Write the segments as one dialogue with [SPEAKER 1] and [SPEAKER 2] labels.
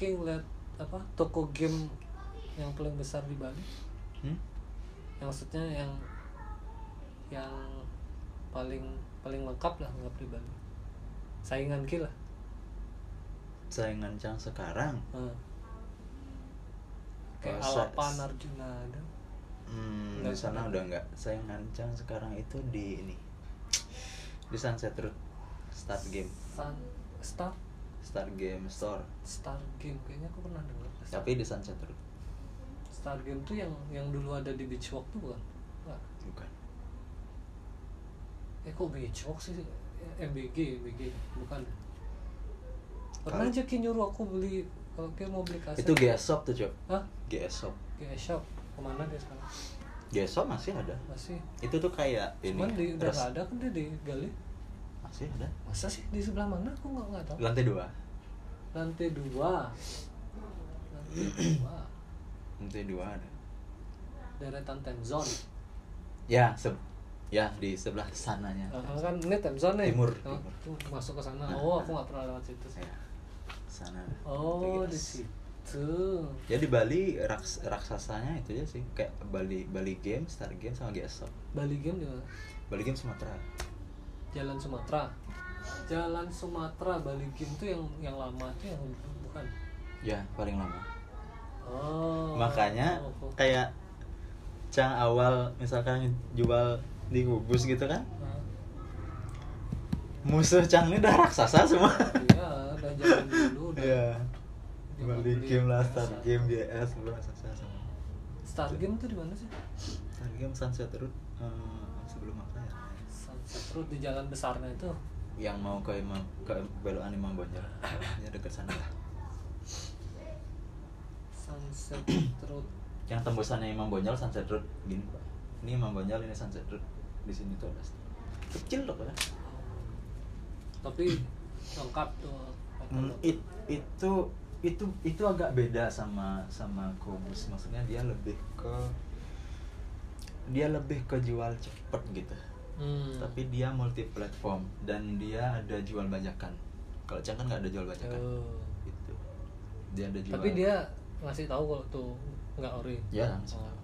[SPEAKER 1] King lihat apa toko game yang paling besar di Bali?
[SPEAKER 2] Hmm?
[SPEAKER 1] yang maksudnya yang yang paling paling lengkap lah lengkap di Bali. Saingan Ki lah.
[SPEAKER 2] Saingan Cang sekarang?
[SPEAKER 1] Heeh. kayak
[SPEAKER 2] Oh,
[SPEAKER 1] Alapan Arjuna ada.
[SPEAKER 2] Hmm,
[SPEAKER 1] Nggak
[SPEAKER 2] di sana udah nggak. Saingan Cang sekarang itu di ini. Di Sunset Road. Start Game.
[SPEAKER 1] Sun Star
[SPEAKER 2] Game Store
[SPEAKER 1] Star Game kayaknya aku pernah dengar
[SPEAKER 2] tapi di Sunset Road
[SPEAKER 1] Star Game tuh yang yang dulu ada di Beach Walk tuh bukan? Nggak.
[SPEAKER 2] bukan
[SPEAKER 1] Eh kok Beach Walk sih? Eh, MBG, MBG bukan. Pernah aja Ki nyuruh aku beli kalau kayak mau beli kaset.
[SPEAKER 2] itu GS Shop tuh cok
[SPEAKER 1] Hah?
[SPEAKER 2] GS Shop
[SPEAKER 1] GS Shop. Ke mana dia sekarang?
[SPEAKER 2] GS Shop masih ada
[SPEAKER 1] Masih.
[SPEAKER 2] itu tuh kayak ini
[SPEAKER 1] Cuman di, udah ada kan dia digali.
[SPEAKER 2] Masih ada
[SPEAKER 1] Masa sih di sebelah mana? Aku nggak nggak tahu.
[SPEAKER 2] lantai dua
[SPEAKER 1] Lantai dua. Lantai dua.
[SPEAKER 2] lantai dua ada
[SPEAKER 1] Deretan Temzone.
[SPEAKER 2] ya se ya di sebelah sananya
[SPEAKER 1] Ah, kan ini Temzone nih.
[SPEAKER 2] Timur,
[SPEAKER 1] Oh,
[SPEAKER 2] timur.
[SPEAKER 1] tuh masuk ke sana.
[SPEAKER 2] Nah.
[SPEAKER 1] Oh, aku nggak pernah lewat situ sih.
[SPEAKER 2] ya sana
[SPEAKER 1] Oh,
[SPEAKER 2] Di GS.
[SPEAKER 1] situ.
[SPEAKER 2] ya di Bali raks, raksasanya itu aja sih kayak Bali Bali Game Star Game sama GS Shop
[SPEAKER 1] Bali Game di mana?
[SPEAKER 2] Bali Game Sumatera
[SPEAKER 1] Jalan Sumatera. Jalan Sumatera Bali Game tuh yang yang lama tuh yang bukan.
[SPEAKER 2] ya paling lama
[SPEAKER 1] Oh.
[SPEAKER 2] makanya
[SPEAKER 1] Oh, oh.
[SPEAKER 2] kayak Cang awal misalkan jual di kubus gitu kan
[SPEAKER 1] Ah,
[SPEAKER 2] musuh Cang ini udah raksasa semua
[SPEAKER 1] Iya, udah jalan dulu udah.
[SPEAKER 2] Iya.
[SPEAKER 1] Dia
[SPEAKER 2] Bali
[SPEAKER 1] beli
[SPEAKER 2] Game lah,
[SPEAKER 1] biasa.
[SPEAKER 2] Star Game, GS, udah raksasa semua
[SPEAKER 1] Star Game tuh di mana sih?
[SPEAKER 2] Star Game Sunset Road eh, sebelum apa ya
[SPEAKER 1] Road di jalan besarnya itu.
[SPEAKER 2] yang mau ke Imam ke belokan Imam Bonjol ya dekat sana. Lah
[SPEAKER 1] Sunset Road.
[SPEAKER 2] yang tembusannya Imam Bonjol Sunset Road. Gini pak. Ini Imam Bonjol ini Sunset Road. Di sini tuh ada. Kecil loh kan
[SPEAKER 1] Tapi lengkap tuh.
[SPEAKER 2] Hmm, it- itu itu itu agak beda sama sama Kubus maksudnya dia lebih ke dia lebih ke jual cepet gitu
[SPEAKER 1] Hmm.
[SPEAKER 2] tapi dia multi platform dan dia ada jual bajakan kalau Cang kan nggak ada jual bajakan
[SPEAKER 1] Oh.
[SPEAKER 2] gitu dia ada jual
[SPEAKER 1] Tapi dia ngasih tahu kalau tuh nggak ori.
[SPEAKER 2] ya langsung
[SPEAKER 1] Oh.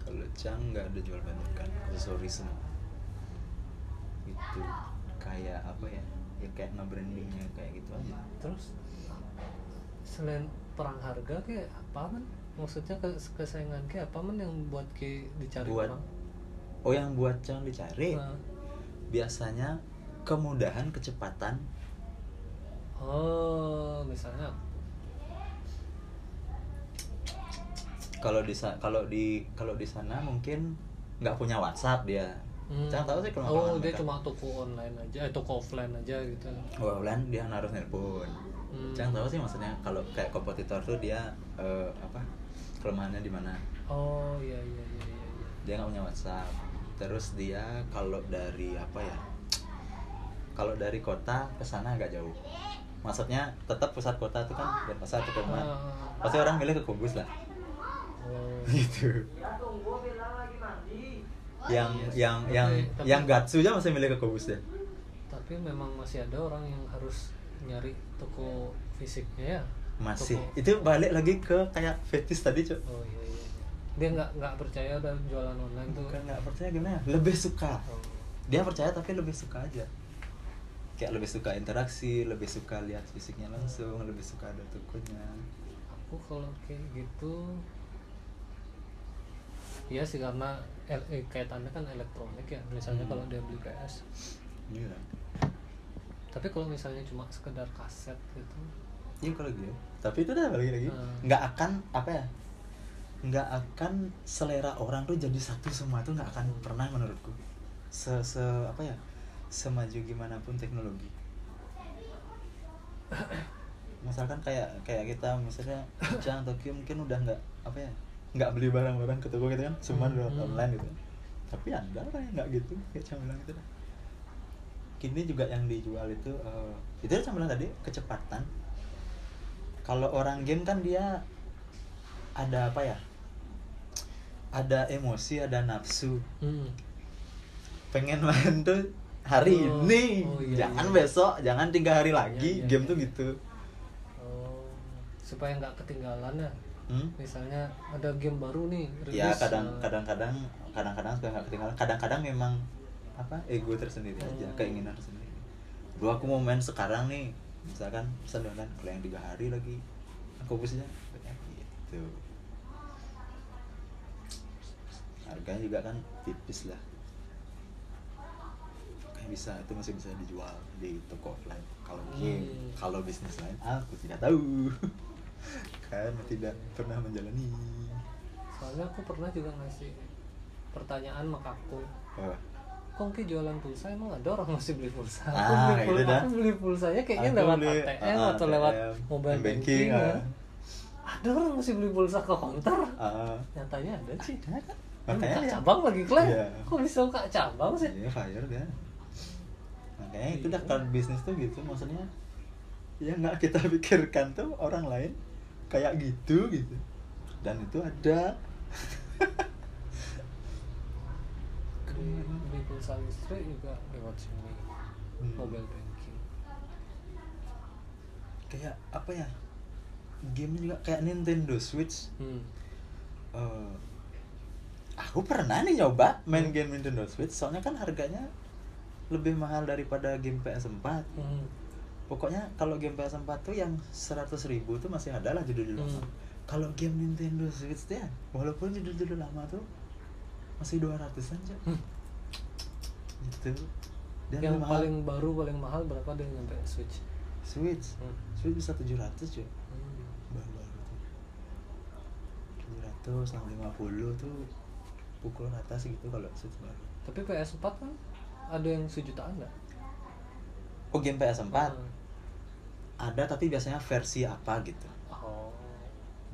[SPEAKER 2] kalau Cang nggak ada jual bajakan aksesoris semua itu kayak apa ya ya kayak nge-brandingnya kayak gitu aja
[SPEAKER 1] Terus selain perang harga kayak apa man? Maksudnya ke kesayangan kayak apa man yang buat ke dicari
[SPEAKER 2] Buat-
[SPEAKER 1] orang?
[SPEAKER 2] Oh yang buat Cang dicari
[SPEAKER 1] Nah,
[SPEAKER 2] biasanya kemudahan kecepatan
[SPEAKER 1] oh, misalnya
[SPEAKER 2] kalau di kalau di kalau di sana mungkin nggak punya WhatsApp dia
[SPEAKER 1] Hmm.
[SPEAKER 2] Cang tahu sih kalau
[SPEAKER 1] Oh, dia
[SPEAKER 2] mereka.
[SPEAKER 1] cuma toko online aja, eh toko offline aja gitu.
[SPEAKER 2] Oh, online dia naruh nelpon.
[SPEAKER 1] Hmm.
[SPEAKER 2] Cang tahu sih maksudnya kalau kayak kompetitor tuh dia eh, apa kelemahannya di mana?
[SPEAKER 1] Oh, iya iya iya iya. iya.
[SPEAKER 2] Dia nggak punya WhatsApp. Terus dia kalau dari apa ya? Kalau dari kota ke sana agak jauh. Maksudnya tetap pusat kota itu kan dan pasar rumah.
[SPEAKER 1] Ah.
[SPEAKER 2] Pasti orang milih ke Kubus lah.
[SPEAKER 1] Oh.
[SPEAKER 2] Gitu. Yang
[SPEAKER 1] Iya
[SPEAKER 2] yang
[SPEAKER 1] sih.
[SPEAKER 2] yang
[SPEAKER 1] Tapi- tapi-
[SPEAKER 2] yang Gatsu aja masih milih ke Kubus deh.
[SPEAKER 1] Tapi memang masih ada orang yang harus nyari toko fisiknya ya.
[SPEAKER 2] Masih.
[SPEAKER 1] Toko-
[SPEAKER 2] Itu balik lagi ke kayak fetis tadi, Cok.
[SPEAKER 1] Oh iya. Dia nggak nggak percaya dan jualan online tuh.
[SPEAKER 2] Bukan nggak percaya gimana? Lebih suka.
[SPEAKER 1] Oh.
[SPEAKER 2] Dia percaya tapi lebih suka aja. Kayak lebih suka interaksi, lebih suka lihat fisiknya langsung, lebih suka ada tokonya.
[SPEAKER 1] Aku kalau kayak gitu Iya sih karena eh, kaitannya kan elektronik ya. Misalnya
[SPEAKER 2] Hmm.
[SPEAKER 1] kalau dia beli PS.
[SPEAKER 2] Iya.
[SPEAKER 1] Tapi kalau misalnya cuma sekedar kaset gitu.
[SPEAKER 2] Iya kalau gitu. Tapi itu dah lagi lagi.
[SPEAKER 1] Hmm.
[SPEAKER 2] Nggak akan apa ya? Nggak akan selera orang tuh jadi satu semua tuh nggak akan pernah menurutku. Se, se apa ya? Semaju gimana pun teknologi. Misalkan kayak kayak kita misalnya Jang Tokyo mungkin udah nggak apa ya? nggak beli barang-barang ke toko gitu kan, cuma
[SPEAKER 1] Hmm.
[SPEAKER 2] lewat online gitu. Tapi ada lah yang nggak gitu, kayak bilang gitu dah. Kini juga yang dijual itu eh, itu Cang bilang tadi kecepatan. Kalau orang game kan dia ada apa ya? Ada emosi, ada nafsu.
[SPEAKER 1] Hmm.
[SPEAKER 2] Pengen main tuh hari
[SPEAKER 1] Oh,
[SPEAKER 2] ini
[SPEAKER 1] oh iya,
[SPEAKER 2] jangan
[SPEAKER 1] iya.
[SPEAKER 2] besok jangan tiga hari lagi
[SPEAKER 1] Iya, iya,
[SPEAKER 2] game
[SPEAKER 1] iya.
[SPEAKER 2] tuh gitu
[SPEAKER 1] oh supaya nggak ketinggalan ya
[SPEAKER 2] Hmm?
[SPEAKER 1] misalnya ada game baru nih
[SPEAKER 2] ya
[SPEAKER 1] rilis,
[SPEAKER 2] kadang
[SPEAKER 1] eh,
[SPEAKER 2] kadang-kadang kadang-kadang suka nggak ketinggalan kadang-kadang memang apa ego tersendiri aja
[SPEAKER 1] Hmm.
[SPEAKER 2] keinginan tersendiri bro aku mau main sekarang nih misalkan kan kalau yang tiga hari lagi aku pusnya gitu harganya juga kan tipis lah. Kayak bisa itu masih bisa dijual di toko offline. Kalau game
[SPEAKER 1] Hmm.
[SPEAKER 2] kalau bisnis lain aku tidak tahu. Karena tidak pernah menjalani.
[SPEAKER 1] Soalnya aku pernah juga ngasih pertanyaan sama kakku
[SPEAKER 2] oh.
[SPEAKER 1] kok Ki jualan pulsa? Emang ada orang masih beli pulsa? Aku
[SPEAKER 2] Ah,
[SPEAKER 1] beli pulsa
[SPEAKER 2] dah.
[SPEAKER 1] aku beli pulsanya kayaknya
[SPEAKER 2] Aku
[SPEAKER 1] lewat
[SPEAKER 2] beli,
[SPEAKER 1] ATM
[SPEAKER 2] ah,
[SPEAKER 1] atau lewat
[SPEAKER 2] ATM,
[SPEAKER 1] mobile
[SPEAKER 2] banking,
[SPEAKER 1] banking, ya. ada orang masih beli pulsa ke counter?
[SPEAKER 2] Ah,
[SPEAKER 1] nyatanya ada sih
[SPEAKER 2] ada? Kan makanya ya.
[SPEAKER 1] cabang lagi klan
[SPEAKER 2] Iya.
[SPEAKER 1] kok bisa buka cabang sih
[SPEAKER 2] Iya, fire kan. Makanya itu dah kalau bisnis tuh gitu maksudnya ya nggak kita pikirkan tuh orang lain kayak gitu gitu dan itu ada
[SPEAKER 1] beli, pulsa listrik juga lewat sini
[SPEAKER 2] Hmm.
[SPEAKER 1] mobile banking
[SPEAKER 2] kayak apa ya game juga kayak Nintendo Switch
[SPEAKER 1] hmm.
[SPEAKER 2] Eh, aku pernah nih nyoba main
[SPEAKER 1] Hmm.
[SPEAKER 2] game Nintendo Switch soalnya kan harganya lebih mahal daripada game PS4
[SPEAKER 1] Hmm.
[SPEAKER 2] pokoknya kalau game PS4 tuh yang 100 ribu tuh masih ada lah judul-judul lama
[SPEAKER 1] Hmm.
[SPEAKER 2] kalau game Nintendo Switch tuh ya walaupun judul-judul lama tuh masih 200an aja
[SPEAKER 1] Hmm.
[SPEAKER 2] gitu dan
[SPEAKER 1] yang
[SPEAKER 2] mahal.
[SPEAKER 1] paling baru paling mahal berapa deh nyampe switch
[SPEAKER 2] Switch
[SPEAKER 1] Hmm.
[SPEAKER 2] Switch bisa 700 cuy
[SPEAKER 1] Hmm.
[SPEAKER 2] baru-baru tuh 700 650 tuh pukul rata sih gitu kalau Switch baru
[SPEAKER 1] tapi PS4 kan ada yang sejutaan nggak?
[SPEAKER 2] Oh game PS4
[SPEAKER 1] Hmm.
[SPEAKER 2] ada tapi biasanya versi apa gitu.
[SPEAKER 1] Oh.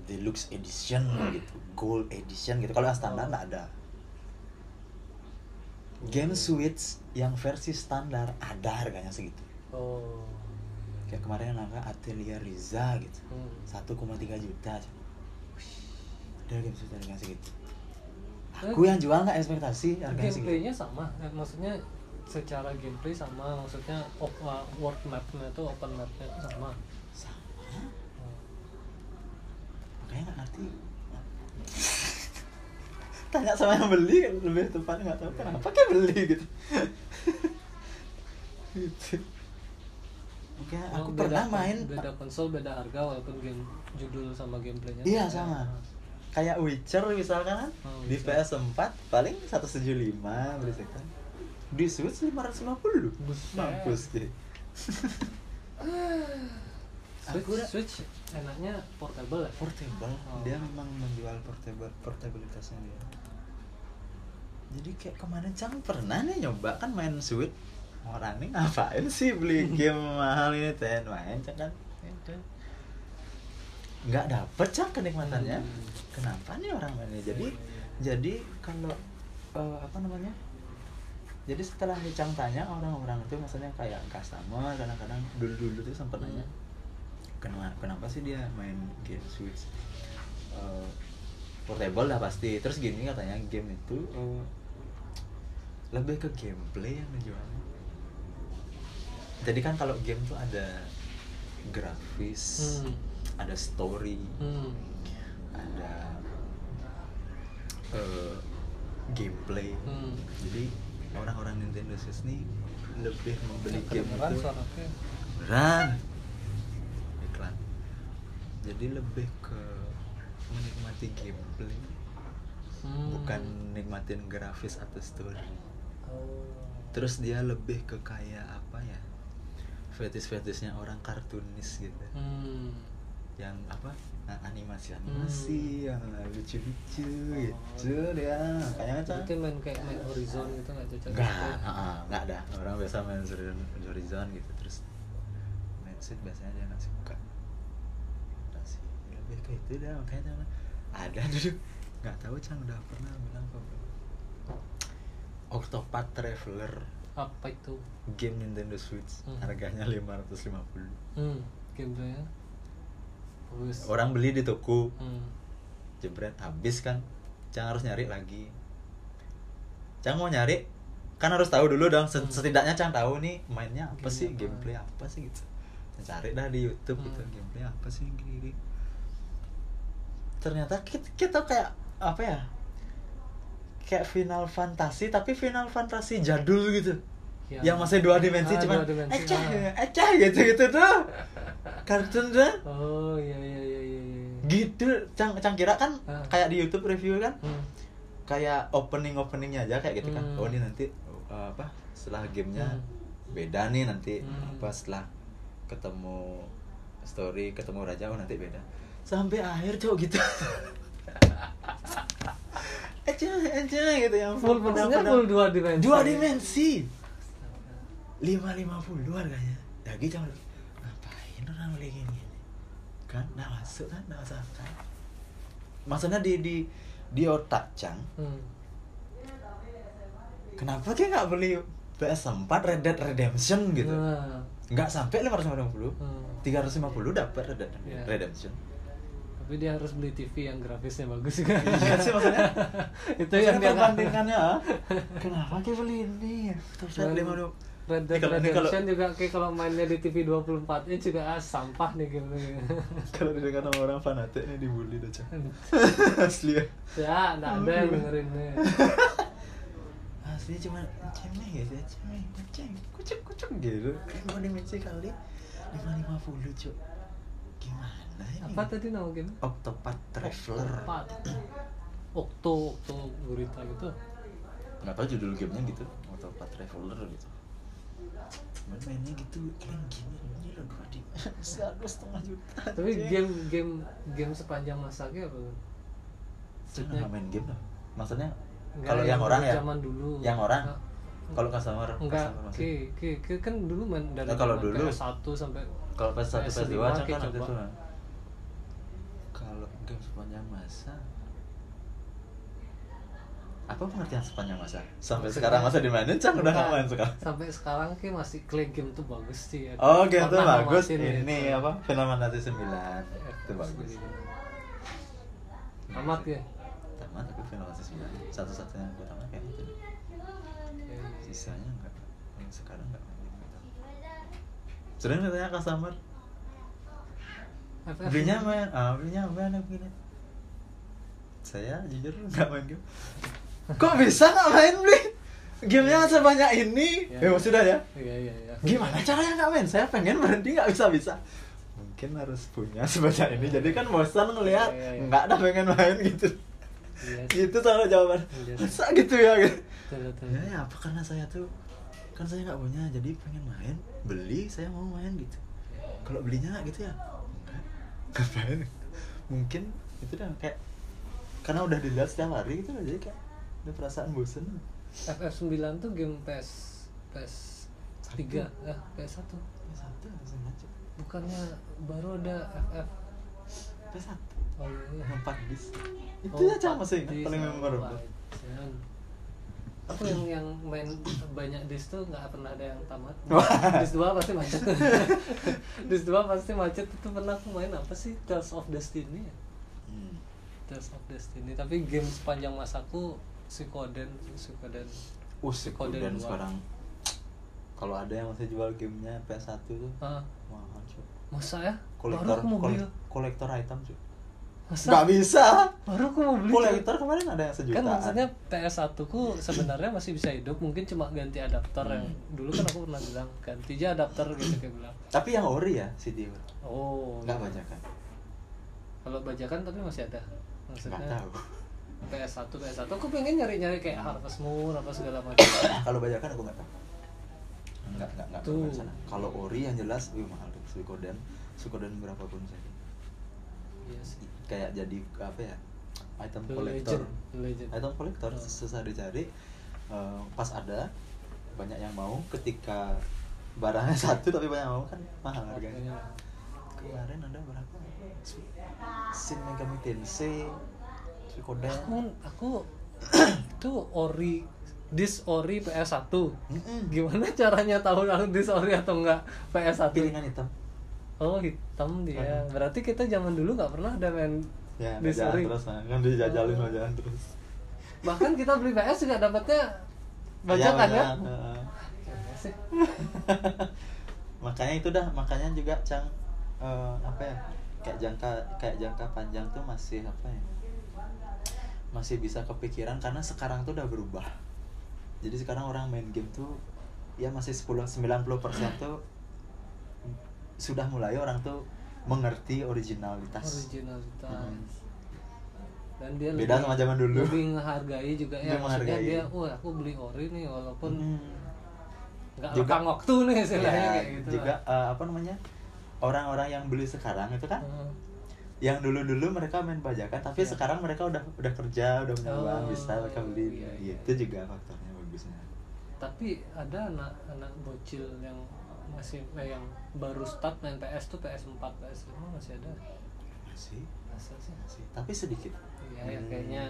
[SPEAKER 2] Deluxe edition gitu gold edition gitu. Kalau yang standar
[SPEAKER 1] Oh.
[SPEAKER 2] nggak ada. Game Switch yang versi standar ada harganya segitu.
[SPEAKER 1] Oh.
[SPEAKER 2] Kayak kemarin yang namanya Atelier Riza gitu.
[SPEAKER 1] Hmm.
[SPEAKER 2] 1,3 juta ada game Switch harganya segitu Aku yang jual nggak ekspektasi segitu?
[SPEAKER 1] Gameplaynya sama Eh, maksudnya secara gameplay sama maksudnya uh, world mapnya tuh open mapnya tuh sama.
[SPEAKER 2] Sama?
[SPEAKER 1] Oh.
[SPEAKER 2] makanya nggak ngerti. Tanya sama yang beli lebih tepatnya nggak tahu kenapa kayak beli gitu. Gitu
[SPEAKER 1] Oh,
[SPEAKER 2] aku
[SPEAKER 1] beda
[SPEAKER 2] pernah main
[SPEAKER 1] beda konsol beda harga walaupun game judul sama gameplaynya
[SPEAKER 2] Iya,
[SPEAKER 1] tuh
[SPEAKER 2] sama. Kayak Witcher misalkan kan?
[SPEAKER 1] Oh,
[SPEAKER 2] di
[SPEAKER 1] Witcher.
[SPEAKER 2] PS4 paling 175 beli sekarang di Switch 550
[SPEAKER 1] Buset.
[SPEAKER 2] mampus gitu
[SPEAKER 1] Switch,
[SPEAKER 2] Aku udah-
[SPEAKER 1] Switch enaknya portable ya?
[SPEAKER 2] Portable.
[SPEAKER 1] Oh.
[SPEAKER 2] dia memang menjual portable portabilitasnya dia. Jadi kayak kemarin Cang pernah nih nyoba kan main Switch. Orang nih ngapain sih beli game mahal ini? Ten main Cang kan. Nggak dapet Cang kenikmatannya.
[SPEAKER 1] Hmm.
[SPEAKER 2] kenapa nih orang mainnya jadi jadi kalau eh, apa namanya? Jadi setelah Cang tanya orang-orang itu maksudnya kayak customer kadang-kadang dulu-dulu tuh sempat nanya kenapa kenapa sih dia main game Switch? Eh, portable lah pasti. Terus gini katanya game itu eh, lebih ke gameplay yang menjualnya jadi kan kalau game tuh ada grafis
[SPEAKER 1] Hmm.
[SPEAKER 2] Ada story
[SPEAKER 1] Hmm.
[SPEAKER 2] ada eh, gameplay
[SPEAKER 1] Hmm.
[SPEAKER 2] jadi orang-orang Nintendo Switch nih lebih membeli game
[SPEAKER 1] Kedengeran
[SPEAKER 2] itu
[SPEAKER 1] ya?
[SPEAKER 2] beneran iklan jadi lebih ke menikmati gameplay
[SPEAKER 1] Hmm.
[SPEAKER 2] bukan nikmatin grafis atau story
[SPEAKER 1] Oh.
[SPEAKER 2] terus dia lebih ke kayak apa ya fetis-fetisnya orang kartunis gitu
[SPEAKER 1] Hmm.
[SPEAKER 2] Yang apa animasi animasi yang lucu-lucu
[SPEAKER 1] Oh.
[SPEAKER 2] gitu dia kayaknya kan
[SPEAKER 1] Berarti main kayak main Horizon gitu nggak cocok
[SPEAKER 2] Enggak,
[SPEAKER 1] gitu?
[SPEAKER 2] heeh, enggak ada. Orang biasa main Horizon, Horizon gitu terus main Switch biasanya dia nggak suka. Sih, lebih ke itu dah makanya jangan ada dulu. Nggak tahu Cang udah pernah bilang belum. Octopath Traveler
[SPEAKER 1] Apa itu?
[SPEAKER 2] game Nintendo Switch
[SPEAKER 1] Hmm.
[SPEAKER 2] harganya 550
[SPEAKER 1] Hmm. Gameplaynya? Bagus.
[SPEAKER 2] orang beli di toko
[SPEAKER 1] Hmm.
[SPEAKER 2] jebret habis kan Cang harus nyari lagi Cang mau nyari kan harus tahu dulu dong
[SPEAKER 1] Hmm.
[SPEAKER 2] setidaknya cang tahu nih mainnya apa
[SPEAKER 1] Gamenya
[SPEAKER 2] sih
[SPEAKER 1] apa?
[SPEAKER 2] gameplay apa sih gitu cari dah di YouTube gitu
[SPEAKER 1] Hmm.
[SPEAKER 2] gameplay apa sih gini ternyata kita, kita kayak apa ya kayak Final Fantasy tapi Final Fantasy jadul gitu yang masih dua dimensi
[SPEAKER 1] Ah,
[SPEAKER 2] cuman ecah
[SPEAKER 1] ah.
[SPEAKER 2] ecah gitu gitu tuh kartun tuh
[SPEAKER 1] oh iya iya iya iya iya.
[SPEAKER 2] gitu cang cang kira kan
[SPEAKER 1] Ah.
[SPEAKER 2] kayak di YouTube review kan
[SPEAKER 1] Hmm.
[SPEAKER 2] kayak opening openingnya aja kayak gitu kan
[SPEAKER 1] Hmm.
[SPEAKER 2] oh ini nanti uh, apa setelah gamenya
[SPEAKER 1] Hmm.
[SPEAKER 2] beda nih nanti
[SPEAKER 1] Hmm.
[SPEAKER 2] apa setelah ketemu story ketemu raja oh nanti beda sampai akhir cowok gitu aja aja gitu yang
[SPEAKER 1] full maksudnya full dua dimensi
[SPEAKER 2] dua dimensi lima lima puluh harganya. Lagi jangan ngapain orang beli gini? Kan nggak masuk kan nggak masuk akal. Maksudnya di di di otak cang.
[SPEAKER 1] Hmm.
[SPEAKER 2] kenapa dia nggak beli PS4 Red Dead Redemption gitu?
[SPEAKER 1] Nah,
[SPEAKER 2] nggak sampai 550
[SPEAKER 1] hmm.
[SPEAKER 2] 350 dapat Red Dead
[SPEAKER 1] Iya.
[SPEAKER 2] Redemption.
[SPEAKER 1] Tapi dia harus beli TV yang grafisnya bagus juga.
[SPEAKER 2] Iya sih, maksudnya.
[SPEAKER 1] itu yang dia
[SPEAKER 2] perbandingannya ah. kenapa dia beli ini? Terus lima puluh
[SPEAKER 1] Red Dead
[SPEAKER 2] kalau-
[SPEAKER 1] Redemption juga kayak kalau mainnya di TV 24 nya juga ah, sampah nih gitu.
[SPEAKER 2] Kalau didengar sama orang fanatik nih dibully dah cang asli ya.
[SPEAKER 1] Ya nggak ada yang dengerin nih.
[SPEAKER 2] Asli cuma cemeh ya. Cemeh ceng kucuk kucuk gitu. Lima dimensi kali lima lima puluh cuk. Gimana ini?
[SPEAKER 1] Apa tadi nama game?
[SPEAKER 2] Octopath Traveler.
[SPEAKER 1] Octopath. Octo Octo Gurita gitu.
[SPEAKER 2] Nggak tahu judul gamenya gitu. Octopath Traveler gitu main mainnya gitu keren gini ini lo dua dimensi dua setengah juta
[SPEAKER 1] tapi
[SPEAKER 2] anjing.
[SPEAKER 1] game game game sepanjang masanya apa?
[SPEAKER 2] Saya nggak main game dah. Maksudnya kalau yang orang ya?
[SPEAKER 1] zaman dulu.
[SPEAKER 2] Yang orang? Kalau customer
[SPEAKER 1] enggak
[SPEAKER 2] customer
[SPEAKER 1] oke oke oke kan dulu main dari
[SPEAKER 2] Nah, kalau dulu-
[SPEAKER 1] PS1 sampai
[SPEAKER 2] kalau PS1
[SPEAKER 1] PS5
[SPEAKER 2] PS2
[SPEAKER 1] kayak
[SPEAKER 2] kan kan. kalau game sepanjang masa apa pengertian sepanjang masa? Sampai sekarang masa dimainin cang udah nggak main sekarang?
[SPEAKER 1] Sampai sekarang kayak masih clay game tuh bagus sih ya.
[SPEAKER 2] oh game tuh bagus. ini
[SPEAKER 1] gitu.
[SPEAKER 2] apa? Final Fantasy 9 itu bagus.
[SPEAKER 1] Tamat ya.
[SPEAKER 2] tamat tapi Final Fantasy 9 satu-satunya yang gue tamat kayak itu deh. sisanya enggak. Yang sekarang enggak. Sering katanya customer. Belinya main ah belinya main begini. Saya jujur nggak main game kok bisa nggak main beli gamenya sebanyak ini?
[SPEAKER 1] Ya.
[SPEAKER 2] ya, sudah ya.
[SPEAKER 1] Iya iya iya.
[SPEAKER 2] gimana caranya nggak main? Saya pengen berhenti nggak bisa bisa mungkin harus punya sebanyak ini. Jadi kan bosan ngelihat.
[SPEAKER 1] Iya, iya, iya.
[SPEAKER 2] nggak ada pengen main gitu.
[SPEAKER 1] Iya.
[SPEAKER 2] gitu selalu jawaban.
[SPEAKER 1] Iya.
[SPEAKER 2] masa gitu ya? Gitu
[SPEAKER 1] Betul, betul.
[SPEAKER 2] ya, ya apa karena saya tuh kan saya nggak punya jadi pengen main. Beli saya mau main gitu. Kalau belinya nggak gitu ya? Enggak ngapain mungkin itu dah kayak karena udah dilihat setiap hari gitu loh jadi kayak ada perasaan bosen.
[SPEAKER 1] FF9 tuh game PS PS 3 ya PS1
[SPEAKER 2] P1 langsung aja.
[SPEAKER 1] Bukannya baru ada FF
[SPEAKER 2] P1
[SPEAKER 1] oh iya.
[SPEAKER 2] 4 bis itu
[SPEAKER 1] Oh,
[SPEAKER 2] aja masih ingat
[SPEAKER 1] Disc,
[SPEAKER 2] paling memorable.
[SPEAKER 1] Aku yang yang main banyak disc tuh nggak pernah ada yang tamat. Disc 2 pasti macet. Disc 2 pasti macet. Itu pernah aku main apa sih? Tales of Destiny ya?
[SPEAKER 2] Hmm.
[SPEAKER 1] Tales of Destiny. Tapi game sepanjang masaku Suikoden Suikoden.
[SPEAKER 2] Uh,
[SPEAKER 1] Suikoden
[SPEAKER 2] sekarang. Kalau ada yang masih jual gamenya PS1 tuh
[SPEAKER 1] ah
[SPEAKER 2] mahal cuy
[SPEAKER 1] masa ya? Baru
[SPEAKER 2] kolektor
[SPEAKER 1] aku mau beli.
[SPEAKER 2] kolek- kolektor item cuy
[SPEAKER 1] masa?
[SPEAKER 2] Nggak bisa.
[SPEAKER 1] Baru aku mau beli
[SPEAKER 2] kolektor kemarin ada yang sejutaan.
[SPEAKER 1] Kan maksudnya PS1 ku sebenarnya masih bisa hidup mungkin cuma ganti adapter yang
[SPEAKER 2] Hmm.
[SPEAKER 1] dulu kan aku pernah bilang ganti aja adapter gitu kayak bilang.
[SPEAKER 2] Tapi yang ori ya CD
[SPEAKER 1] oh.
[SPEAKER 2] Nggak bajakan?
[SPEAKER 1] Kalau bajakan tapi masih ada. Maksudnya
[SPEAKER 2] nggak tahu
[SPEAKER 1] PS1 PS1 aku pengen nyari-nyari kayak Harvest Moon apa segala macam.
[SPEAKER 2] Kalau bajakan aku nggak tahu. Nggak nggak nggak ke sana. Kalau ori yang jelas wih mahal tuh. Suikoden. Suikoden berapapun saja
[SPEAKER 1] iya sih.
[SPEAKER 2] Kayak jadi apa ya item kolektor.
[SPEAKER 1] Legend. The Legend.
[SPEAKER 2] item kolektor
[SPEAKER 1] Oh.
[SPEAKER 2] susah dicari Eh, pas ada banyak yang mau. Ketika barangnya satu tapi banyak yang mau kan mahal harganya. Kemarin ada berapa? Shin Megami Tensei Suikoden
[SPEAKER 1] aku aku itu ori dis ori PS1
[SPEAKER 2] Mm-mm.
[SPEAKER 1] gimana caranya tahu kalau dis ori atau enggak PS1
[SPEAKER 2] piringan hitam
[SPEAKER 1] oh hitam dia
[SPEAKER 2] Hmm.
[SPEAKER 1] berarti kita zaman dulu nggak pernah ada main
[SPEAKER 2] ya
[SPEAKER 1] dis
[SPEAKER 2] bajakan
[SPEAKER 1] ori
[SPEAKER 2] terus nah, kan dijajalin
[SPEAKER 1] Oh.
[SPEAKER 2] bajakan terus
[SPEAKER 1] bahkan kita beli PS juga dapatnya bajakan
[SPEAKER 2] Iya,
[SPEAKER 1] ya. Gimana sih?
[SPEAKER 2] makanya itu dah makanya juga cang eh, apa ya kayak jangka kayak jangka panjang tuh masih apa ya masih bisa kepikiran karena sekarang tuh udah berubah jadi sekarang orang main game tuh ya masih 10 90% tuh sudah mulai orang tuh mengerti originalitas
[SPEAKER 1] originalitas
[SPEAKER 2] Hmm.
[SPEAKER 1] dan dia
[SPEAKER 2] Beda sama zaman dulu.
[SPEAKER 1] lebih menghargai juga ya
[SPEAKER 2] Lebih
[SPEAKER 1] maksudnya
[SPEAKER 2] menghargai.
[SPEAKER 1] dia wah aku beli ori nih walaupun
[SPEAKER 2] Hmm.
[SPEAKER 1] nggak
[SPEAKER 2] Juga-
[SPEAKER 1] lekang waktu nih istilahnya
[SPEAKER 2] Ya,
[SPEAKER 1] kayak gitu
[SPEAKER 2] juga eh, apa namanya orang-orang yang beli sekarang itu kan
[SPEAKER 1] Hmm.
[SPEAKER 2] Yang dulu-dulu mereka main bajakan tapi
[SPEAKER 1] Iya.
[SPEAKER 2] sekarang mereka udah udah kerja udah punya uang
[SPEAKER 1] Oh,
[SPEAKER 2] bisa mereka beli.
[SPEAKER 1] iya, iya.
[SPEAKER 2] itu juga faktornya bagusnya.
[SPEAKER 1] Tapi ada anak-anak bocil yang masih eh, yang baru start main PS tuh PS4 PS5 masih ada?
[SPEAKER 2] Masih.
[SPEAKER 1] Masa sih?
[SPEAKER 2] Masih. Tapi sedikit.
[SPEAKER 1] Iya ya
[SPEAKER 2] Hmm.
[SPEAKER 1] kayaknya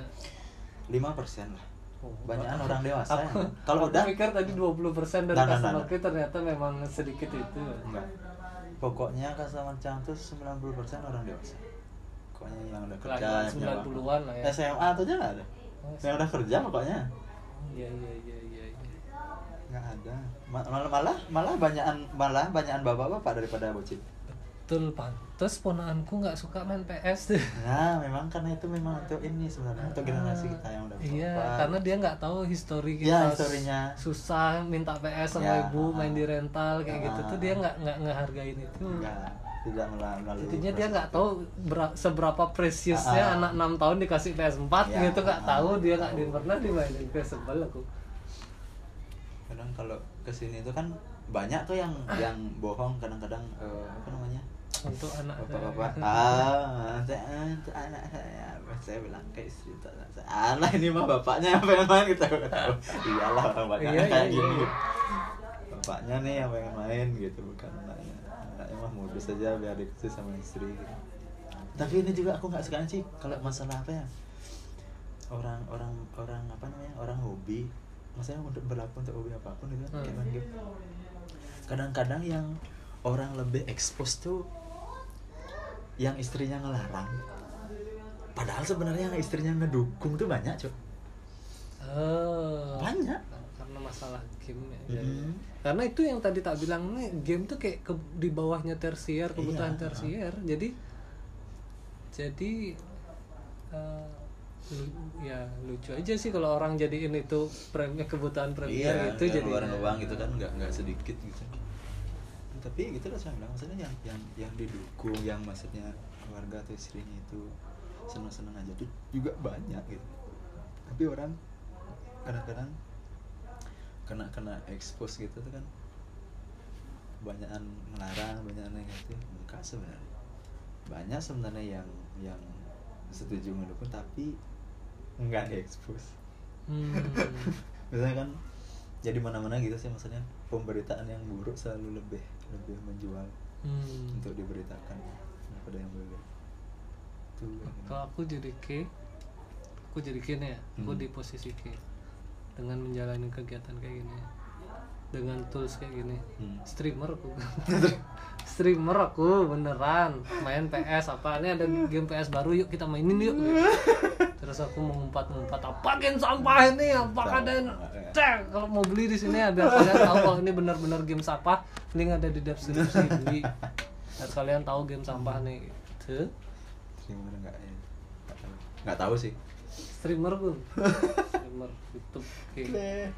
[SPEAKER 2] lima persen lah.
[SPEAKER 1] Oh,
[SPEAKER 2] Banyakan
[SPEAKER 1] aku-
[SPEAKER 2] orang dewasa
[SPEAKER 1] aku,
[SPEAKER 2] ya. Kalau
[SPEAKER 1] aku
[SPEAKER 2] udah-
[SPEAKER 1] pikir tadi 20% dari
[SPEAKER 2] Nah, nah,
[SPEAKER 1] customer
[SPEAKER 2] nah,
[SPEAKER 1] kita ternyata memang sedikit itu.
[SPEAKER 2] enggak pokoknya customer cang tuh 90% orang dewasa pokoknya yang udah kerja uang.
[SPEAKER 1] 90-an lah ya.
[SPEAKER 2] SMA tuh aja nggak ada
[SPEAKER 1] Oh,
[SPEAKER 2] yang udah kerja pokoknya
[SPEAKER 1] iya iya iya iya iya.
[SPEAKER 2] nggak ada Ma- malah malah malah banyakan malah banyakan bapak-bapak daripada bocil
[SPEAKER 1] betul pantes ponaanku nggak suka main PS tuh
[SPEAKER 2] Nah, memang karena itu memang untuk ini sebenarnya untuk generasi kita yang udah
[SPEAKER 1] Iya,
[SPEAKER 2] berapa.
[SPEAKER 1] karena dia nggak tahu histori kita.
[SPEAKER 2] Iya, historinya.
[SPEAKER 1] Susah minta PS sama
[SPEAKER 2] Ya,
[SPEAKER 1] ibu,
[SPEAKER 2] ah.
[SPEAKER 1] main di rental kayak gitu tuh
[SPEAKER 2] Ah.
[SPEAKER 1] dia nggak nggak ngehargain itu.
[SPEAKER 2] enggak tidak melalui melalui
[SPEAKER 1] Intinya dia nggak
[SPEAKER 2] itu.
[SPEAKER 1] tahu bera- seberapa preciousnya
[SPEAKER 2] Ah.
[SPEAKER 1] anak 6 tahun dikasih PS4
[SPEAKER 2] Ya,
[SPEAKER 1] gitu nggak
[SPEAKER 2] ah.
[SPEAKER 1] tahu dia nggak pernah dimainin PS sebel aku.
[SPEAKER 2] kadang kalau ke sini itu kan banyak tuh yang yang bohong kadang-kadang eh, apa namanya
[SPEAKER 1] Untuk anak
[SPEAKER 2] bapak-bapak
[SPEAKER 1] saya.
[SPEAKER 2] ah saya untuk anak saya saya bilang ke istri untuk anak saya alah ini mah bapaknya yang pengen main kita tahu iyalah orang banyak
[SPEAKER 1] Iya,
[SPEAKER 2] kayak
[SPEAKER 1] iya,
[SPEAKER 2] gini
[SPEAKER 1] iya.
[SPEAKER 2] bapaknya nih yang pengen main gitu bukan anaknya modus aja biar dikasih sama istri. Gitu tapi ini juga aku nggak suka sih kalau masalah apa ya? Orang orang orang apa namanya? Orang hobi. Maksudnya untuk berlaku untuk hobi apa pun itu
[SPEAKER 1] Hmm.
[SPEAKER 2] kayak game kadang-kadang yang orang lebih expose tuh yang istrinya ngelarang. Padahal sebenarnya yang istrinya ngedukung tuh banyak cok
[SPEAKER 1] Oh.
[SPEAKER 2] banyak
[SPEAKER 1] masalah game ya.
[SPEAKER 2] Mhm.
[SPEAKER 1] Karena itu yang tadi tak bilang nih game tuh kayak ke, di bawahnya tersier kebutuhan
[SPEAKER 2] Iya.
[SPEAKER 1] tersier. Jadi jadi eh, lu- ya lucu aja sih kalau orang jadiin itu premi kebutuhan premier
[SPEAKER 2] iya
[SPEAKER 1] gitu
[SPEAKER 2] yang
[SPEAKER 1] jadi
[SPEAKER 2] ngeluarin uang gitu kan nggak nggak sedikit gitu tapi gitu lah saya bilang maksudnya yang yang yang didukung yang maksudnya keluarga atau istrinya itu senang-senang aja tuh juga banyak gitu tapi orang kadang-kadang kena kena expose gitu tuh kan. Banyakan melarang banyakan negatif. Enggak sebenarnya. Banyak sebenarnya yang yang setuju mendukung tapi enggak expose
[SPEAKER 1] Hmm.
[SPEAKER 2] misalnya kan jadi mana-mana gitu sih maksudnya. Pemberitaan yang buruk selalu lebih lebih menjual
[SPEAKER 1] Hmm.
[SPEAKER 2] untuk diberitakan daripada yang baik
[SPEAKER 1] Kalau aku jadi K, aku jadi K nih ya, aku
[SPEAKER 2] Hmm.
[SPEAKER 1] di posisi K dengan menjalani kegiatan kayak gini, dengan tools kayak gini,
[SPEAKER 2] Hmm.
[SPEAKER 1] streamer aku, streamer. Aku beneran. Main PS apa? Ini ada game PS baru yuk kita mainin yuk. Terus aku mengumpat-ngumpat apa game sampah ini? Apa
[SPEAKER 2] Tahu.
[SPEAKER 1] kalian cek? Kalau mau beli di sini ya biar kalian tahu kalau ini benar-benar game sampah link ada di deskripsi beli dan kalian tahu game sampah nih. Gitu
[SPEAKER 2] streamer enggak ya nggak tahu. Nggak tahu sih.
[SPEAKER 1] Streamer pun streamer YouTube kayak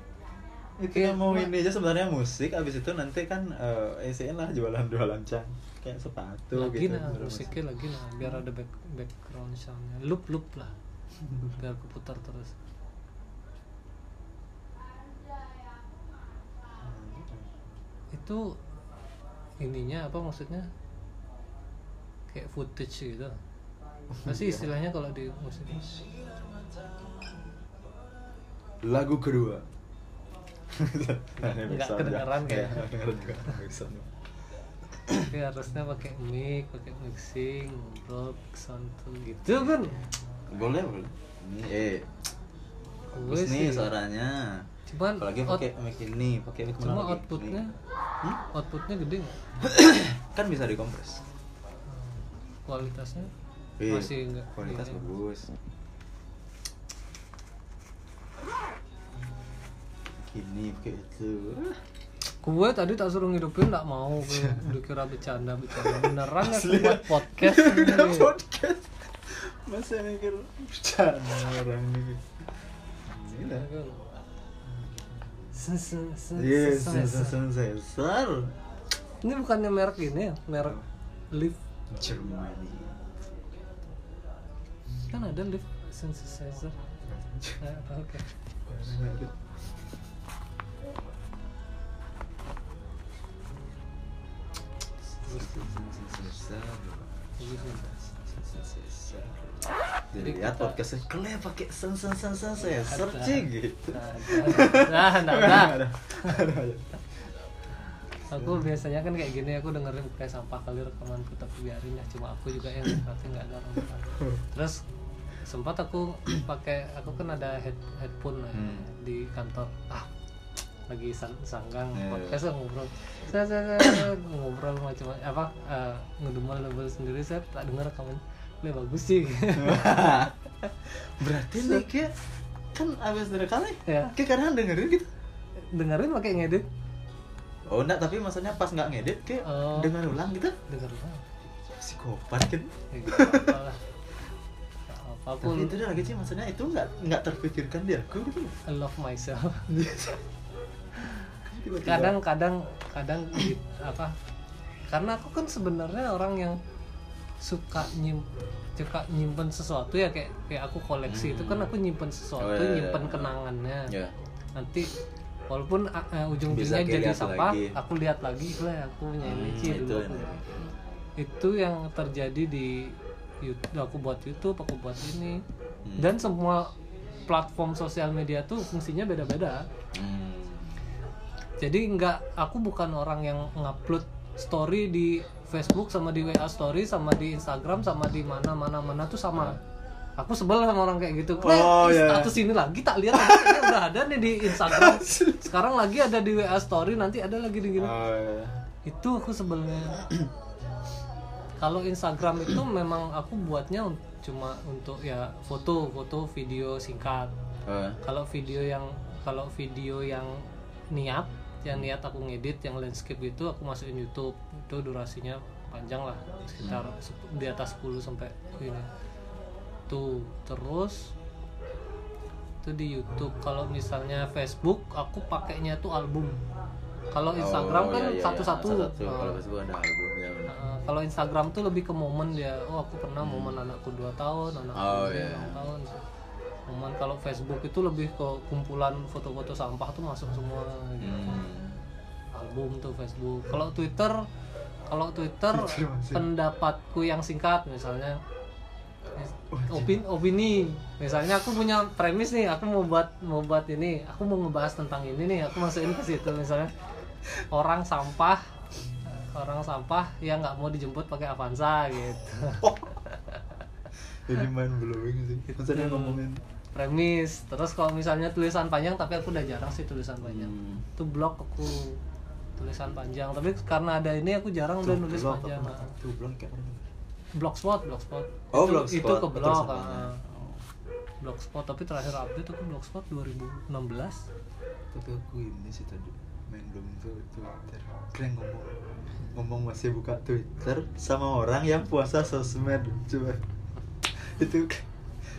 [SPEAKER 2] itu yang mau ini aja sebenarnya musik abis itu nanti kan eh isiin lah jualan-jualan cang kayak sepatu
[SPEAKER 1] lagi
[SPEAKER 2] gitu
[SPEAKER 1] nah musiknya lagi nah biar ada back background soundnya. Loop loop lah. Biar keputar terus. Itu ininya apa maksudnya? Kayak footage gitu. Apa sih istilahnya kalau di musik
[SPEAKER 2] lagu kedua.
[SPEAKER 1] Nggak kedengeran kayaknya.
[SPEAKER 2] Iya, kedengeran juga.
[SPEAKER 1] Tapi harusnya pakai mic pakai mixing ngobrol sound tuh gitu kan.
[SPEAKER 2] Boleh boleh. Ini eh bagus nih suaranya.
[SPEAKER 1] Cuman
[SPEAKER 2] apalagi pakai mic ini pakai mic mana
[SPEAKER 1] cuma outputnya.
[SPEAKER 2] Hmm?
[SPEAKER 1] outputnya gede nggak?
[SPEAKER 2] Kan bisa dikompres.
[SPEAKER 1] Kualitasnya?
[SPEAKER 2] Iya,
[SPEAKER 1] masih enggak
[SPEAKER 2] kualitas bagus ini pakai itu.
[SPEAKER 1] Gue tadi tak suruh ngidupin nggak mau. Gue dikira bercanda bercanda. Beneran ya
[SPEAKER 2] Asli.
[SPEAKER 1] buat podcast
[SPEAKER 2] Udah
[SPEAKER 1] ini.
[SPEAKER 2] podcast. Masa mikir bercanda orang ini? Gila. Yes, sensor
[SPEAKER 1] Ini bukannya merek ini ya, merek lift
[SPEAKER 2] Germany.
[SPEAKER 1] kan ada lift synthesizer. Eh, Oke.
[SPEAKER 2] Jadi lihat podcastnya kalian pakai sen sen sen sen sen searching gitu.
[SPEAKER 1] Nah, nah, nah. Aku biasanya kan kayak gini, aku dengerin kayak sampah kali rekamanku tapi biarin ya cuma aku juga yang berarti nggak ada orang. Terus sempat aku pakai, aku kan ada head, headphone lah
[SPEAKER 2] Hmm.
[SPEAKER 1] di kantor. Ah, lagi sang, sanggang
[SPEAKER 2] Iya.
[SPEAKER 1] podcast ngobrol. Saya, saya, saya ngobrol macam apa uh, ngedumel ngedumel sendiri saya tak dengar rekaman. Lebih bagus sih.
[SPEAKER 2] Berarti nih kayak kan abis dari kali
[SPEAKER 1] ya,
[SPEAKER 2] kayak kadang dengerin gitu.
[SPEAKER 1] dengerin pakai ngedit.
[SPEAKER 2] Oh enggak, tapi maksudnya pas nggak ngedit kayak
[SPEAKER 1] Oh.
[SPEAKER 2] dengar ulang gitu.
[SPEAKER 1] Dengerin lah.
[SPEAKER 2] Psikopat kan.
[SPEAKER 1] Ya, gitu, Apa pun.
[SPEAKER 2] Tapi itu udah lagi sih maksudnya itu nggak nggak terpikirkan di aku gitu.
[SPEAKER 1] I love myself.
[SPEAKER 2] Tiba-tiba.
[SPEAKER 1] kadang gitu, apa karena aku kan sebenarnya orang yang suka nyim suka nyimpen sesuatu ya kayak kayak aku koleksi itu kan aku nyimpen sesuatu
[SPEAKER 2] Oh, iya, iya,
[SPEAKER 1] nyimpen
[SPEAKER 2] iya.
[SPEAKER 1] kenangannya
[SPEAKER 2] Ya.
[SPEAKER 1] nanti walaupun uh, ujung-ujungnya jadi sampah
[SPEAKER 2] lagi.
[SPEAKER 1] aku lihat lagi lah aku punya ini
[SPEAKER 2] Hmm,
[SPEAKER 1] Ci,
[SPEAKER 2] itu
[SPEAKER 1] dulu aku itu yang terjadi di YouTube aku buat YouTube aku buat ini.
[SPEAKER 2] Hmm.
[SPEAKER 1] dan semua platform sosial media tuh fungsinya beda-beda.
[SPEAKER 2] Hmm.
[SPEAKER 1] jadi nggak aku bukan orang yang ngupload story di Facebook sama di WA story sama di Instagram sama di mana mana mana tuh sama. Aku sebel sama orang kayak gitu.
[SPEAKER 2] Oh,
[SPEAKER 1] ih,
[SPEAKER 2] iya.
[SPEAKER 1] status ini lagi tak lihat nanti udah ada nih di Instagram. Sekarang lagi ada di WA story nanti ada lagi di gini.
[SPEAKER 2] Oh, iya.
[SPEAKER 1] itu aku sebelnya kalau Instagram itu memang aku buatnya cuma untuk ya foto foto video singkat
[SPEAKER 2] Oh,
[SPEAKER 1] kalau video yang kalau video yang niat yang niat aku ngedit yang landscape itu aku masukin YouTube itu durasinya panjang lah sekitar sep- di atas 10 sampai ini tuh terus itu di YouTube kalau misalnya Facebook aku pakainya tuh album kalau Instagram
[SPEAKER 2] Oh,
[SPEAKER 1] kan
[SPEAKER 2] iya, iya, iya.
[SPEAKER 1] satu-satu
[SPEAKER 2] Satu-satu.
[SPEAKER 1] Nah,
[SPEAKER 2] Kalau Facebook ada album ya. benar.
[SPEAKER 1] Nah, kalau Instagram tuh lebih ke momen dia. Oh, aku pernah momen anakku 2 tahun, anakku
[SPEAKER 2] Oh,
[SPEAKER 1] ini
[SPEAKER 2] iya.
[SPEAKER 1] tahun. Momen kalau Facebook itu lebih ke kumpulan foto-foto sampah tuh masuk semua gitu.
[SPEAKER 2] Hmm.
[SPEAKER 1] Album tuh Facebook. Kalau Twitter kalau Twitter pendapatku yang singkat misalnya opini, opini misalnya aku punya premis nih aku mau buat mau buat ini aku mau ngebahas tentang ini nih aku masukin ke situ misalnya orang sampah orang sampah yang nggak mau dijemput pakai Avanza gitu
[SPEAKER 2] Jadi main blowing sih. Maksudnya
[SPEAKER 1] Gitu.
[SPEAKER 2] ngomongin.
[SPEAKER 1] premis terus kalau misalnya tulisan panjang tapi aku udah jarang sih tulisan panjang
[SPEAKER 2] Hmm.
[SPEAKER 1] itu blog aku tulisan panjang tapi karena ada ini aku jarang udah nulis
[SPEAKER 2] Blog
[SPEAKER 1] panjang nah.
[SPEAKER 2] Tuh blog kayak
[SPEAKER 1] blogspot blogspot
[SPEAKER 2] Oh,
[SPEAKER 1] itu,
[SPEAKER 2] blogspot.
[SPEAKER 1] itu ke blog
[SPEAKER 2] sama.
[SPEAKER 1] ah.
[SPEAKER 2] Oh.
[SPEAKER 1] blogspot tapi terakhir update aku blogspot 2016
[SPEAKER 2] Tapi aku ini sih tadi main belum tuh Twitter. Keren ngomong ngomong masih buka Twitter sama orang yang puasa sosmed coba. Itu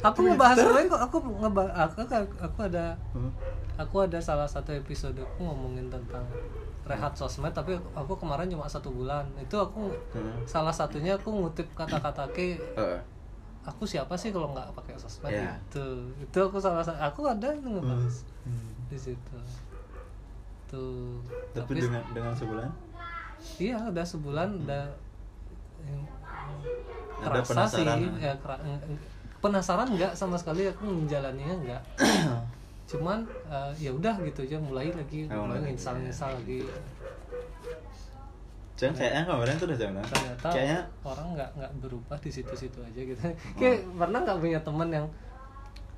[SPEAKER 1] aku ngebahas gue kok aku ngebahas aku, aku ada
[SPEAKER 2] Huh?
[SPEAKER 1] aku ada salah satu episode aku ngomongin tentang rehat sosmed tapi aku kemarin cuma satu bulan. Itu aku
[SPEAKER 2] Hmm.
[SPEAKER 1] salah satunya aku ngutip kata-kata ke aku siapa sih kalau nggak pakai sosmed?
[SPEAKER 2] Ya.
[SPEAKER 1] itu itu aku salah satu aku ada ngebahas
[SPEAKER 2] Hmm.
[SPEAKER 1] di situ. Tuh.
[SPEAKER 2] Tapi dengan dengan sebulan
[SPEAKER 1] iya udah sebulan udah yang
[SPEAKER 2] Ada
[SPEAKER 1] kerasa sih
[SPEAKER 2] penasaran.
[SPEAKER 1] ya kera- eng- penasaran nggak sama sekali aku menjalaninya nggak cuman eh, ya udah gitu aja mulai lagi
[SPEAKER 2] Oh,
[SPEAKER 1] mulai
[SPEAKER 2] lagi,
[SPEAKER 1] nginstal
[SPEAKER 2] ya.
[SPEAKER 1] lagi
[SPEAKER 2] Jangan kayaknya kemarin tuh udah jangan.
[SPEAKER 1] ternyata
[SPEAKER 2] Kayaknya
[SPEAKER 1] orang nggak nggak berubah di situ-situ aja gitu
[SPEAKER 2] Oh.
[SPEAKER 1] kayak pernah nggak punya teman yang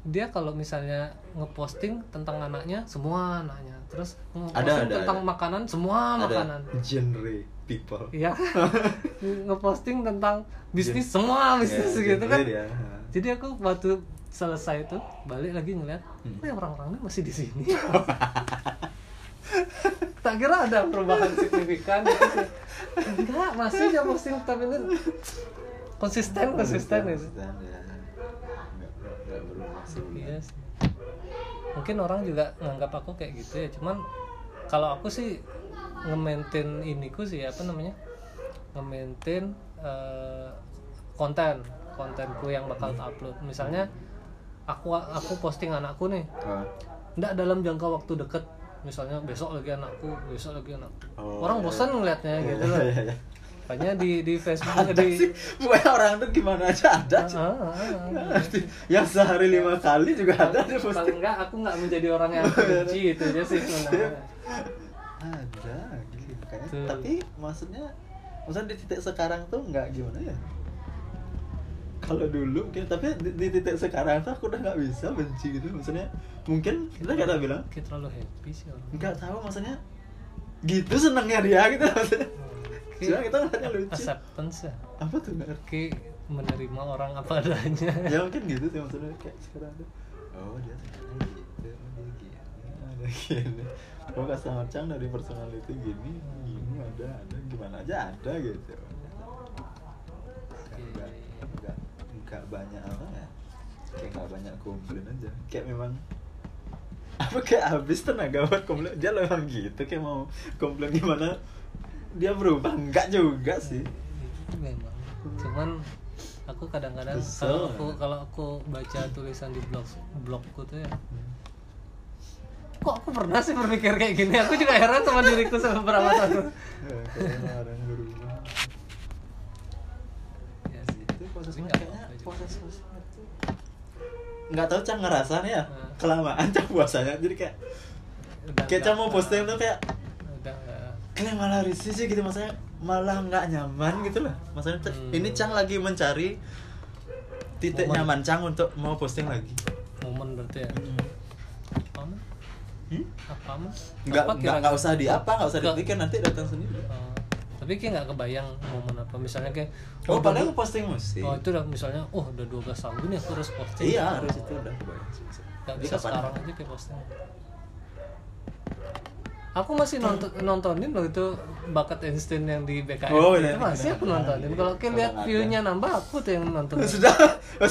[SPEAKER 1] dia kalau misalnya ngeposting tentang anaknya semua anaknya terus ngeposting
[SPEAKER 2] Ada, ada,
[SPEAKER 1] tentang
[SPEAKER 2] ada.
[SPEAKER 1] makanan semua makanan
[SPEAKER 2] ada genre people.
[SPEAKER 1] Iya ngeposting tentang bisnis semua bisnis
[SPEAKER 2] Ya,
[SPEAKER 1] gitu kan
[SPEAKER 2] dia.
[SPEAKER 1] jadi aku waktu selesai itu balik lagi ngeliat
[SPEAKER 2] Hmm.
[SPEAKER 1] oh ya orang-orangnya masih di sini tak kira ada perubahan signifikan sih. enggak masih aja posting tapi ini konsisten konsisten gitu
[SPEAKER 2] Konsisten, ya.
[SPEAKER 1] Iya sih mungkin orang juga nganggap aku kayak gitu ya. Cuman kalau aku sih nge-maintain iniku sih apa namanya? Nge-maintain eh, konten kontenku yang bakal tak upload. Misalnya aku aku posting anakku nih.
[SPEAKER 2] Oh.
[SPEAKER 1] nggak dalam jangka waktu deket. Misalnya besok lagi anakku besok lagi anakku.
[SPEAKER 2] Oh,
[SPEAKER 1] orang
[SPEAKER 2] iya,
[SPEAKER 1] bosan ngeliatnya
[SPEAKER 2] Iya,
[SPEAKER 1] gitu loh.
[SPEAKER 2] iya, iya.
[SPEAKER 1] Makanya di di Facebook
[SPEAKER 2] Ada
[SPEAKER 1] di
[SPEAKER 2] sih, pokoknya orang tuh gimana aja ada.
[SPEAKER 1] Ah, ah, ah, ah.
[SPEAKER 2] Yang sehari lima kali juga ada
[SPEAKER 1] paling
[SPEAKER 2] posting.
[SPEAKER 1] enggak aku nggak menjadi orang yang benci itu aja sih sebenarnya
[SPEAKER 2] Ada, gitu kayaknya.
[SPEAKER 1] Tuh.
[SPEAKER 2] Tapi maksudnya, maksudnya di titik sekarang tuh nggak gimana ya? Kalau dulu, mungkin tapi di, di titik sekarang tuh aku udah nggak bisa benci gitu. Maksudnya mungkin kita kata bilang
[SPEAKER 1] kayak terlalu happy sih orang
[SPEAKER 2] nggak tahu maksudnya gitu senangnya dia gitu maksudnya.
[SPEAKER 1] Kayak
[SPEAKER 2] Cuma kita ngeliatnya lucu.
[SPEAKER 1] acceptance ya?
[SPEAKER 2] Apa tuh nggak ngerti?
[SPEAKER 1] kayak menerima orang apa adanya.
[SPEAKER 2] Ya mungkin gitu sih maksudnya kayak sekarang tuh oh dia sekarang gitu oh dia gini ada gini. Oh customer dari personality gini gini ada ada gimana aja ada gitu. Nggak- nggak nggak nggak banyak apa ya? Kayak nggak banyak komplain aja. Kayak memang apa kayak habis tenaga buat komplain. Dia memang gitu kayak mau komplain gimana dia berubah enggak juga sih.
[SPEAKER 1] itu memang. Cuman aku kadang-kadang kalau aku kalau aku baca tulisan di blog blogku tuh ya. Kok aku pernah sih berpikir kayak gini? Aku juga heran sama diriku selama beberapa tahun
[SPEAKER 2] Ya, kayak orang berubah.
[SPEAKER 1] Ya sih.
[SPEAKER 2] Itu proses
[SPEAKER 1] nggak
[SPEAKER 2] proses tahu cang ngerasa nih ya.
[SPEAKER 1] Nah.
[SPEAKER 2] kelamaan cang puasanya jadi kayak kayak cang mau posting tuh kayak kayak malah risih sih gitu maksudnya malah nggak nyaman gitu lah. Maksudnya
[SPEAKER 1] Hmm.
[SPEAKER 2] ini cang lagi mencari titik
[SPEAKER 1] Momen.
[SPEAKER 2] nyaman cang untuk mau posting lagi.
[SPEAKER 1] Momen berarti ya? Apa mah
[SPEAKER 2] Hmm?
[SPEAKER 1] apa mah
[SPEAKER 2] nggak
[SPEAKER 1] Apa
[SPEAKER 2] nggak nggak usah di apa nggak usah dipikir nanti datang sendiri.
[SPEAKER 1] Oh, tapi kayak nggak kebayang momen apa. Misalnya kayak
[SPEAKER 2] oh
[SPEAKER 1] udah
[SPEAKER 2] padahal posting musik.
[SPEAKER 1] Oh itu udah misalnya oh udah 12 tahun nih aku harus posting.
[SPEAKER 2] Iya harus itu udah kebayang
[SPEAKER 1] nggak bisa sekarang aja kayak posting aku masih nonton nontonin loh itu bakat Einstein yang di BKM
[SPEAKER 2] Oh,
[SPEAKER 1] itu
[SPEAKER 2] iya.
[SPEAKER 1] masih aku nontonin. kalau kayak
[SPEAKER 2] Kalau
[SPEAKER 1] lihat
[SPEAKER 2] nggak ada.
[SPEAKER 1] view-nya nambah aku tuh yang nonton
[SPEAKER 2] sudah.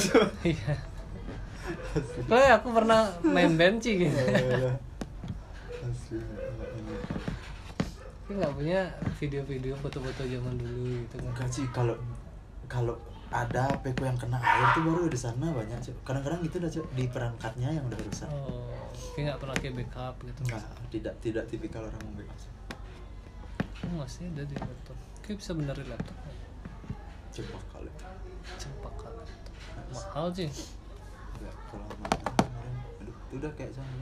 [SPEAKER 1] Iya. Soalnya aku pernah main benci gitu. Tapi nggak punya video-video foto-foto zaman dulu gitu kan.
[SPEAKER 2] Enggak sih kalau kalau ada peko yang kena air tuh baru di sana banyak Cuk. kadang-kadang gitu dah Cuk, di perangkatnya yang udah rusak.
[SPEAKER 1] Oh kayak nggak pernah kayak backup gitu
[SPEAKER 2] enggak tidak tidak tipikal orang mau backup
[SPEAKER 1] Oh, masih ada di laptop. Kayak bisa benerin laptop
[SPEAKER 2] coba kali.
[SPEAKER 1] Cempak kali. Mahal sih.
[SPEAKER 2] enggak kalau kemarin. Aduh itu udah kayak sama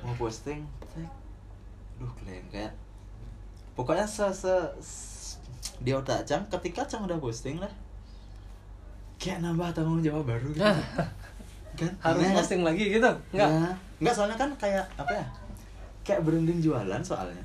[SPEAKER 2] mau posting? Cek. Duh kalian kayak pokoknya se, se, se- di otak cang ketika cang udah posting lah kayak nambah tanggung jawab baru gitu kan
[SPEAKER 1] harus
[SPEAKER 2] Aneh kan?
[SPEAKER 1] posting lagi gitu nggak
[SPEAKER 2] Ya. Enggak, soalnya kan kayak apa ya? Kayak berunding jualan soalnya.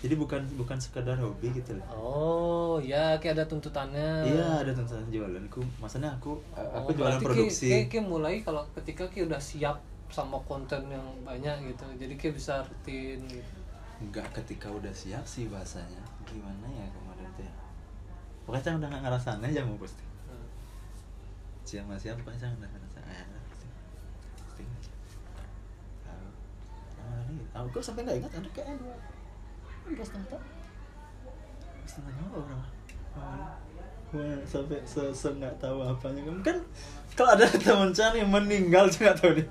[SPEAKER 2] Jadi bukan bukan sekedar hobi gitu loh.
[SPEAKER 1] oh ya kayak ada tuntutannya
[SPEAKER 2] Iya, ada tuntutan jualanku. Maksudnya aku
[SPEAKER 1] Oh,
[SPEAKER 2] aku jualan produksi.
[SPEAKER 1] Kayak, kayak, mulai kalau ketika kayak udah siap sama konten yang banyak gitu jadi kayak bisa rutin gitu
[SPEAKER 2] Enggak ketika udah siap sih bahasanya. Gimana ya kemarin tuh ya? Pokoknya Cang udah gak ngerasain aja mau posting.
[SPEAKER 1] Hmm.
[SPEAKER 2] Siap nggak siap, pokoknya. Ah, udah posting. Posting aja. Tahu. Ah, ini, aku sampai nggak ingat ada kayaknya dua. Dua setengah tahun. Setengah tahun orang. Wah, sampai se, se nggak tahu apanya. Kan kan kalau ada teman Chan yang meninggal juga nggak tahu nih.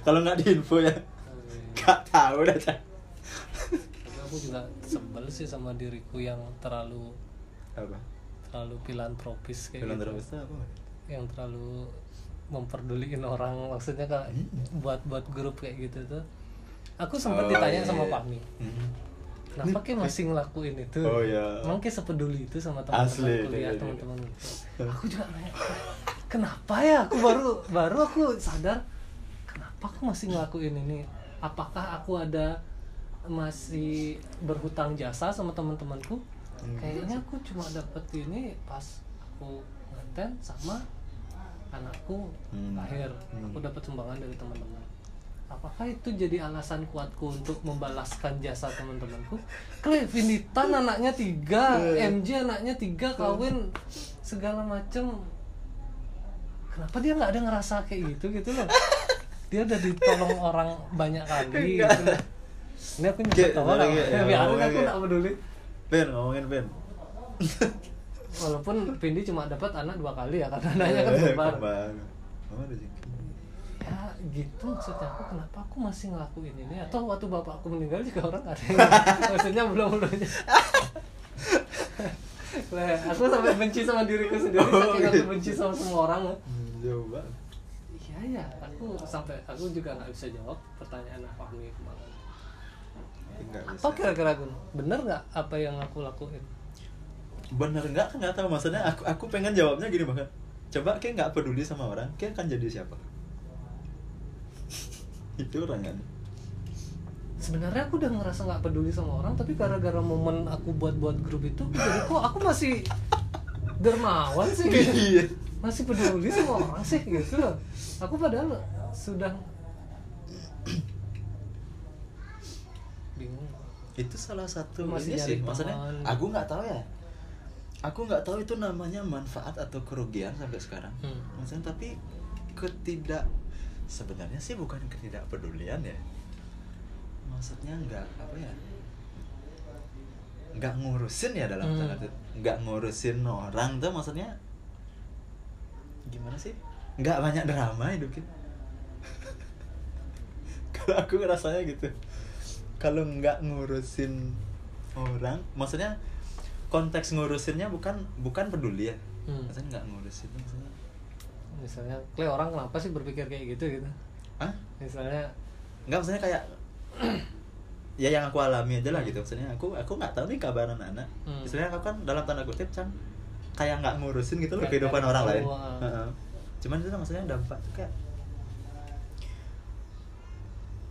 [SPEAKER 2] Kalau nggak diinfo ya. Nggak tahu dah Chan
[SPEAKER 1] aku juga sebel sih sama diriku yang terlalu
[SPEAKER 2] apa?
[SPEAKER 1] terlalu filantropis kayak gitu.
[SPEAKER 2] Terus apa?
[SPEAKER 1] Yang terlalu memperduliin orang. Maksudnya kan
[SPEAKER 2] Hmm.
[SPEAKER 1] buat buat grup kayak gitu tuh aku sempat
[SPEAKER 2] Oh,
[SPEAKER 1] ditanya
[SPEAKER 2] iya,
[SPEAKER 1] sama
[SPEAKER 2] iya.
[SPEAKER 1] Fahmi
[SPEAKER 2] Hmm.
[SPEAKER 1] kenapa kayak masih ngelakuin itu
[SPEAKER 2] Oh, iya.
[SPEAKER 1] emang kayak sepeduli itu sama teman-teman
[SPEAKER 2] iya,
[SPEAKER 1] kuliah
[SPEAKER 2] iya.
[SPEAKER 1] teman-teman aku juga nanya kenapa ya aku baru baru aku sadar kenapa aku masih ngelakuin ini apakah aku ada masih berhutang jasa sama teman-temanku
[SPEAKER 2] Hmm.
[SPEAKER 1] kayaknya aku cuma dapet ini pas aku nganten sama anakku
[SPEAKER 2] Hmm.
[SPEAKER 1] lahir
[SPEAKER 2] Hmm.
[SPEAKER 1] aku dapat sumbangan dari teman-teman apakah itu jadi alasan kuatku untuk membalaskan jasa teman-temanku? Kle Vinitan anaknya tiga MJ anaknya tiga kawin segala macem. Kenapa dia nggak ada ngerasa kayak gitu gitu loh? Dia udah ditolong orang banyak kali gitu. ini aku nyebut tawa
[SPEAKER 2] ya,
[SPEAKER 1] biarin aku nggak peduli.
[SPEAKER 2] Ben ngomongin Ben.
[SPEAKER 1] Walaupun Vindi cuma dapat anak dua kali ya karena anaknya kan kembar
[SPEAKER 2] Kembar. Oh, ada sih.
[SPEAKER 1] Ya gitu maksudnya. Aku kenapa aku masih ngelakuin ini? Atau waktu bapakku meninggal juga orang ada yang maksudnya belum belumnya Lah, aku sampai benci sama diriku sendiri
[SPEAKER 2] Oh,
[SPEAKER 1] saking aku
[SPEAKER 2] gitu.
[SPEAKER 1] benci sama semua orang
[SPEAKER 2] Hmm, Jauh banget.
[SPEAKER 1] iya ya aku sampai aku juga nggak bisa jawab pertanyaan Fahmi kemarin.
[SPEAKER 2] Enggak
[SPEAKER 1] apa kira-kira aku bener nggak apa yang aku lakuin?
[SPEAKER 2] Bener enggak kan nggak tahu. Maksudnya aku aku pengen jawabnya gini banget. Coba kayak nggak peduli sama orang, kayak akan jadi siapa? Itu orang kan.
[SPEAKER 1] sebenarnya aku udah ngerasa nggak peduli sama orang tapi gara-gara momen aku buat-buat grup itu jadi kok aku masih dermawan sih gitu.
[SPEAKER 2] Iya.
[SPEAKER 1] masih peduli sama orang sih gitu loh aku padahal sudah bingung
[SPEAKER 2] itu salah satu
[SPEAKER 1] Masih
[SPEAKER 2] ini sih maksudnya aku nggak tahu ya aku nggak tahu itu namanya manfaat atau kerugian sampai sekarang
[SPEAKER 1] Hmm.
[SPEAKER 2] maksudnya tapi ketidak sebenarnya sih bukan ketidakpedulian ya maksudnya nggak apa ya nggak ngurusin ya dalam
[SPEAKER 1] Hmm.
[SPEAKER 2] tanda kutip. nggak ngurusin orang tuh maksudnya gimana sih nggak banyak drama hidupin kalau aku ngerasanya gitu kalau nggak ngurusin orang maksudnya konteks ngurusinnya bukan bukan peduli ya
[SPEAKER 1] Hmm.
[SPEAKER 2] maksudnya nggak ngurusin maksudnya
[SPEAKER 1] misalnya kle orang kenapa sih berpikir kayak gitu? Gitu.
[SPEAKER 2] Ah
[SPEAKER 1] misalnya
[SPEAKER 2] nggak maksudnya kayak ya yang aku alami aja lah gitu. Maksudnya aku aku nggak tahu nih kabar anak-anak.
[SPEAKER 1] Hmm.
[SPEAKER 2] misalnya aku kan dalam tanda kutip can kayak nggak ngurusin gitu loh kehidupan orang lain.
[SPEAKER 1] ah.
[SPEAKER 2] Cuman itu maksudnya dampak tuh kayak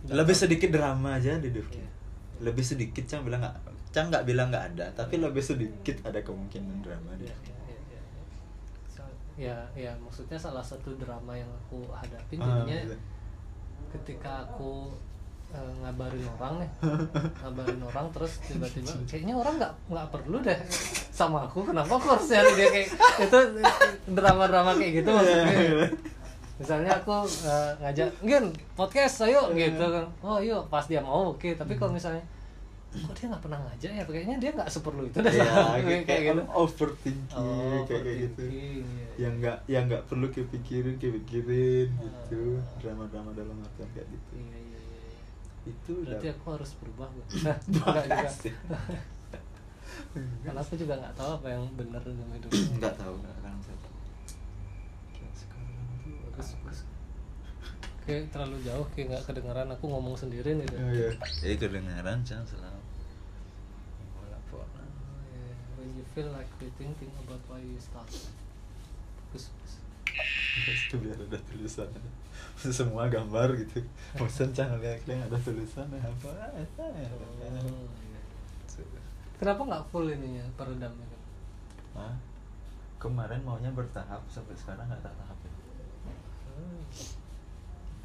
[SPEAKER 1] Dampak.
[SPEAKER 2] lebih sedikit drama aja di hidupnya
[SPEAKER 1] Iya.
[SPEAKER 2] lebih sedikit cang bilang nggak cang nggak bilang nggak ada tapi lebih sedikit ada kemungkinan drama di
[SPEAKER 1] ya, ya, ya, ya. Ya ya maksudnya salah satu drama yang aku hadapin
[SPEAKER 2] Ah,
[SPEAKER 1] jadinya ketika aku eh, ngabarin orang nih ngabarin orang terus tiba-tiba kayaknya orang nggak nggak perlu deh sama aku kenapa aku harus nyari dia kayak itu drama-drama kayak gitu maksudnya. misalnya aku eh, ngajak Gin podcast ayo gitu kan. Oh yuk pas dia mau oke tapi kalau misalnya kok dia nggak pernah ngajak ya? Kayaknya dia nggak seperlu itu deh.
[SPEAKER 2] Ya,
[SPEAKER 1] sama aku,
[SPEAKER 2] kayak,
[SPEAKER 1] kayak gitu.
[SPEAKER 2] overthinking
[SPEAKER 1] Oh,
[SPEAKER 2] kayak kayak gitu.
[SPEAKER 1] overthinking, iya,
[SPEAKER 2] yang nggak yang nggak perlu kepikirin kepikirin
[SPEAKER 1] Ah.
[SPEAKER 2] gitu. Drama-drama dalam artian kayak gitu.
[SPEAKER 1] Iya, iya, iya, iya.
[SPEAKER 2] itu udah
[SPEAKER 1] berarti aku harus berubah gak? Enggak juga. Karena aku juga nggak tahu apa yang benar dalam hidup
[SPEAKER 2] nggak tahu. Nggak akan bisa tahu. Kayak sekarang tuh
[SPEAKER 1] bagus bagus. Kayak terlalu jauh kayak nggak kedengeran. Aku ngomong sendiri nih
[SPEAKER 2] Oh, iya. Eh kedengaran jangan selalu. Bola bola.
[SPEAKER 1] Oh, iya. when you feel like quitting think about why you start bagus
[SPEAKER 2] Itu biar ada tulisan. Semua gambar gitu. Bosan jangan lihat yang ada tulisannya apa? Ya.
[SPEAKER 1] Oh, iya. kenapa nggak full ininya peredamnya kan
[SPEAKER 2] Hah? Kemarin maunya bertahap sampai sekarang nggak tahap.
[SPEAKER 1] Hmm.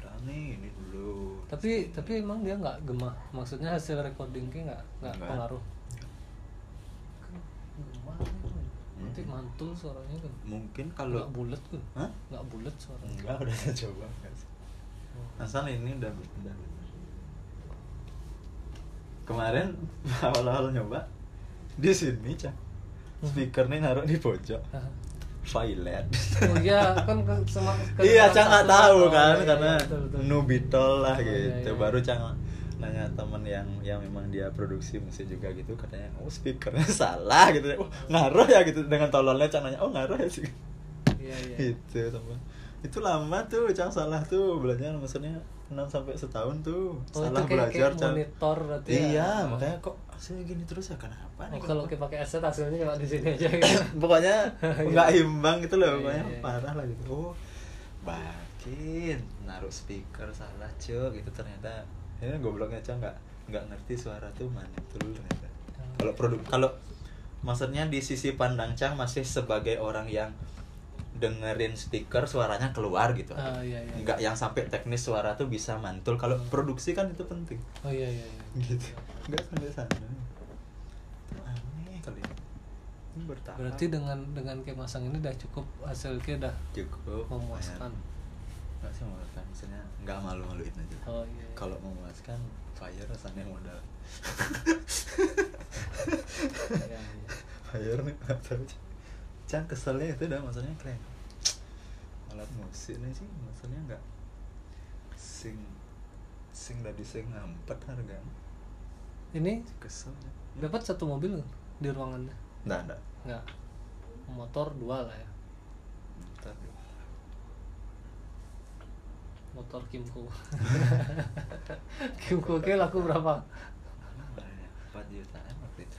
[SPEAKER 2] Udah nih ini dulu.
[SPEAKER 1] tapi tapi emang dia nggak gemah maksudnya hasil recordingnya nggak nggak pengaruh nanti
[SPEAKER 2] Hmm.
[SPEAKER 1] mantul suaranya kan
[SPEAKER 2] Mungkin kalau
[SPEAKER 1] nggak bulat kan
[SPEAKER 2] Hah?
[SPEAKER 1] nggak bulat suaranya
[SPEAKER 2] Enggak, udah saya coba sih. Asal ini udah udah. Kemarin awal-awal nyoba di sini cah speakernya naruh di pojok violet
[SPEAKER 1] oh iya kan ke, sama ke-
[SPEAKER 2] iya cang nggak tahu
[SPEAKER 1] oh,
[SPEAKER 2] kan
[SPEAKER 1] iya,
[SPEAKER 2] karena
[SPEAKER 1] iya, betul, betul.
[SPEAKER 2] nubitol lah
[SPEAKER 1] Oh, iya,
[SPEAKER 2] gitu
[SPEAKER 1] iya,
[SPEAKER 2] baru
[SPEAKER 1] iya.
[SPEAKER 2] Nanya temen yang yang memang dia produksi musik juga gitu katanya oh speakernya salah gitu. Oh ngaruh ya gitu. Dengan tololnya cang nanya oh ngaruh ya sih?
[SPEAKER 1] Iya iya.
[SPEAKER 2] Itu teman itu lama tuh cang salah tuh. Belajar maksudnya 6 sampai setahun tuh
[SPEAKER 1] oh
[SPEAKER 2] salah
[SPEAKER 1] kayak,
[SPEAKER 2] belajar
[SPEAKER 1] kayak monitor berarti
[SPEAKER 2] iya
[SPEAKER 1] ya
[SPEAKER 2] makanya kok hasilnya gini terus ya kenapa
[SPEAKER 1] oh,
[SPEAKER 2] nih?
[SPEAKER 1] kalau
[SPEAKER 2] kenapa?
[SPEAKER 1] kayak pakai aset hasilnya cuma di sini aja gitu.
[SPEAKER 2] Pokoknya nggak imbang gitu loh
[SPEAKER 1] Iya,
[SPEAKER 2] pokoknya.
[SPEAKER 1] iya, iya.
[SPEAKER 2] parah lah gitu. Oh bakin naruh speaker salah cuy gitu ternyata ini gobloknya cang nggak nggak ngerti suara tuh mantul ternyata.
[SPEAKER 1] Hmm.
[SPEAKER 2] kalau produk kalau maksudnya di sisi pandang cang masih sebagai orang yang dengerin speaker suaranya keluar gitu.
[SPEAKER 1] Ah, iya, iya.
[SPEAKER 2] nggak yang sampai teknis suara tuh bisa mantul. Kalau
[SPEAKER 1] Hmm.
[SPEAKER 2] produksi kan itu penting.
[SPEAKER 1] Oh iya iya, iya.
[SPEAKER 2] gitu. Nggak sampai sana. Aneh kali ini Ini bertahap
[SPEAKER 1] berarti dengan dengan kayak masang ini udah cukup hasilnya udah
[SPEAKER 2] cukup
[SPEAKER 1] memuaskan.
[SPEAKER 2] lumayan. Nggak sih memuaskan maksudnya nggak malu-maluin aja.
[SPEAKER 1] Oh iya, iya.
[SPEAKER 2] kalau memuaskan fire rasanya modal.
[SPEAKER 1] Iya, iya.
[SPEAKER 2] fire nih nggak tahu Cang keselnya itu dah maksudnya kayak alat musik nih sih maksudnya nggak sing sing dari sing ngampet harga.
[SPEAKER 1] Ini
[SPEAKER 2] kesel
[SPEAKER 1] dapat satu mobil di ruangannya?
[SPEAKER 2] Nggak nggak.
[SPEAKER 1] Nggak. Motor dua lah ya
[SPEAKER 2] Bentar, deh.
[SPEAKER 1] Motor Kimco Kimco kayak laku berapa?
[SPEAKER 2] Lumayan, 4 jutaan waktu itu.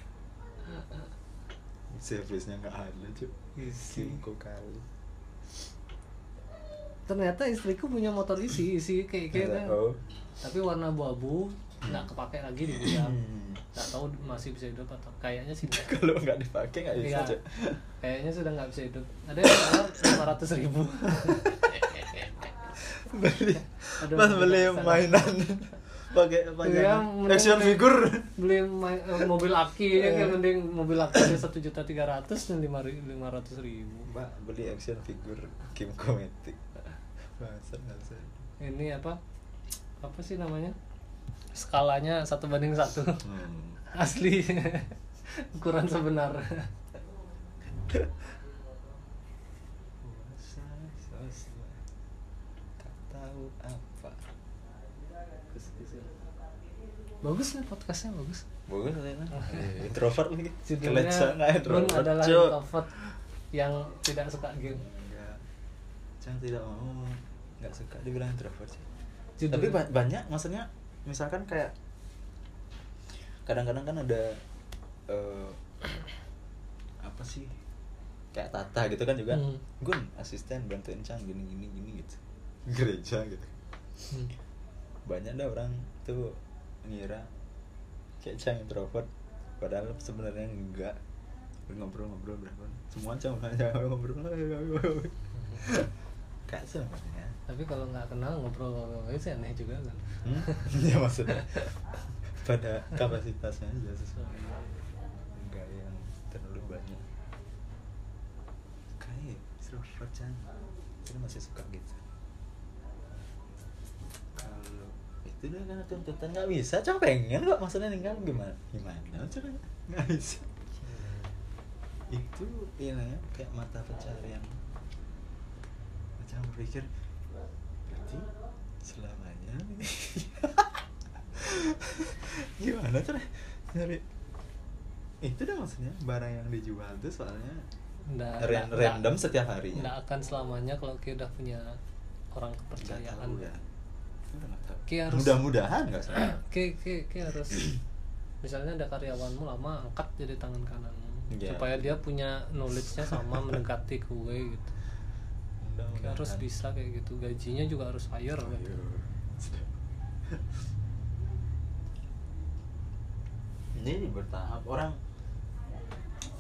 [SPEAKER 2] Servisnya nggak ada cuy
[SPEAKER 1] Isi.
[SPEAKER 2] Kimco kali.
[SPEAKER 1] Ternyata istriku punya motor isi isi kayak kayak
[SPEAKER 2] oh
[SPEAKER 1] tapi warna abu-abu nggak kepake lagi di gudang.
[SPEAKER 2] Hmm.
[SPEAKER 1] nggak tahu masih bisa hidup atau kayaknya sih
[SPEAKER 2] kalau nggak dipakai nggak bisa
[SPEAKER 1] Iya.
[SPEAKER 2] cuy
[SPEAKER 1] kayaknya sudah nggak bisa hidup. Ada yang lima ratus ribu
[SPEAKER 2] beli.
[SPEAKER 1] Aduh,
[SPEAKER 2] pas beli mainan. pakai apa?
[SPEAKER 1] Iya, mending-
[SPEAKER 2] action figure.
[SPEAKER 1] beli eh, mobil aki ya kayak mending mobil aki satu juta tiga ratus dan lima lima ratus ribu.
[SPEAKER 2] Mbak beli action figure Kim Kometik bahasa bahasa
[SPEAKER 1] ini apa? Apa sih namanya? Skalanya satu banding satu.
[SPEAKER 2] Hmm.
[SPEAKER 1] asli. Ukuran sebenar
[SPEAKER 2] puasa sosial tak tahu apa
[SPEAKER 1] bagus nih podcastnya bagus.
[SPEAKER 2] Bagus katanya Eh, introvert lagi.
[SPEAKER 1] Judulnya
[SPEAKER 2] introvert.
[SPEAKER 1] adalah
[SPEAKER 2] Cuk.
[SPEAKER 1] introvert yang tidak suka game.
[SPEAKER 2] Enggak Cang tidak mau nggak suka dibilang introvert sih.
[SPEAKER 1] Judul-
[SPEAKER 2] tapi ba- banyak maksudnya misalkan kayak kadang-kadang kan ada eh, apa sih kayak Tata gitu kan juga.
[SPEAKER 1] Hmm.
[SPEAKER 2] Gun asisten bantuin Cang gini gini gini gitu. Gereja gitu.
[SPEAKER 1] Hmm.
[SPEAKER 2] banyak dah orang tuh ngira kayak Cang introvert padahal sebenarnya enggak. Ngobrol-ngobrol berapa? Semua Cang ngobrol. Kayak sebenarnya
[SPEAKER 1] tapi kalau nggak kenal ngobrol itu sih aneh juga kan?
[SPEAKER 2] Hmm? ya maksudnya. Pada kapasitasnya aja sesuai enggak yang terlalu banyak. Kayak introvert Cang itu masih suka gitu itu udah kan tuntutan. Nggak bisa Cang pengen kok maksudnya tinggal gimana? Gimana caranya nggak bisa. Itu ini kayak mata pencarian. Macam berpikir berarti selamanya ini. Gimana tuh nyari. Itu dah maksudnya barang yang dijual tuh soalnya
[SPEAKER 1] nggak
[SPEAKER 2] ran-
[SPEAKER 1] nggak-
[SPEAKER 2] random
[SPEAKER 1] nggak-
[SPEAKER 2] setiap harinya.
[SPEAKER 1] Nggak akan selamanya kalau kita udah punya orang kepercayaan.
[SPEAKER 2] Tahu ya.
[SPEAKER 1] Kayak harus-
[SPEAKER 2] mudah-mudahan nggak salah
[SPEAKER 1] Oke, oke, oke harus misalnya ada karyawanmu lama angkat jadi tangan kananmu
[SPEAKER 2] Iya.
[SPEAKER 1] supaya dia punya knowledge-nya sama mendekati kue gitu. Kayak harus bisa kayak gitu. Gajinya juga harus higher kan.
[SPEAKER 2] Ayo. ini bertahap orang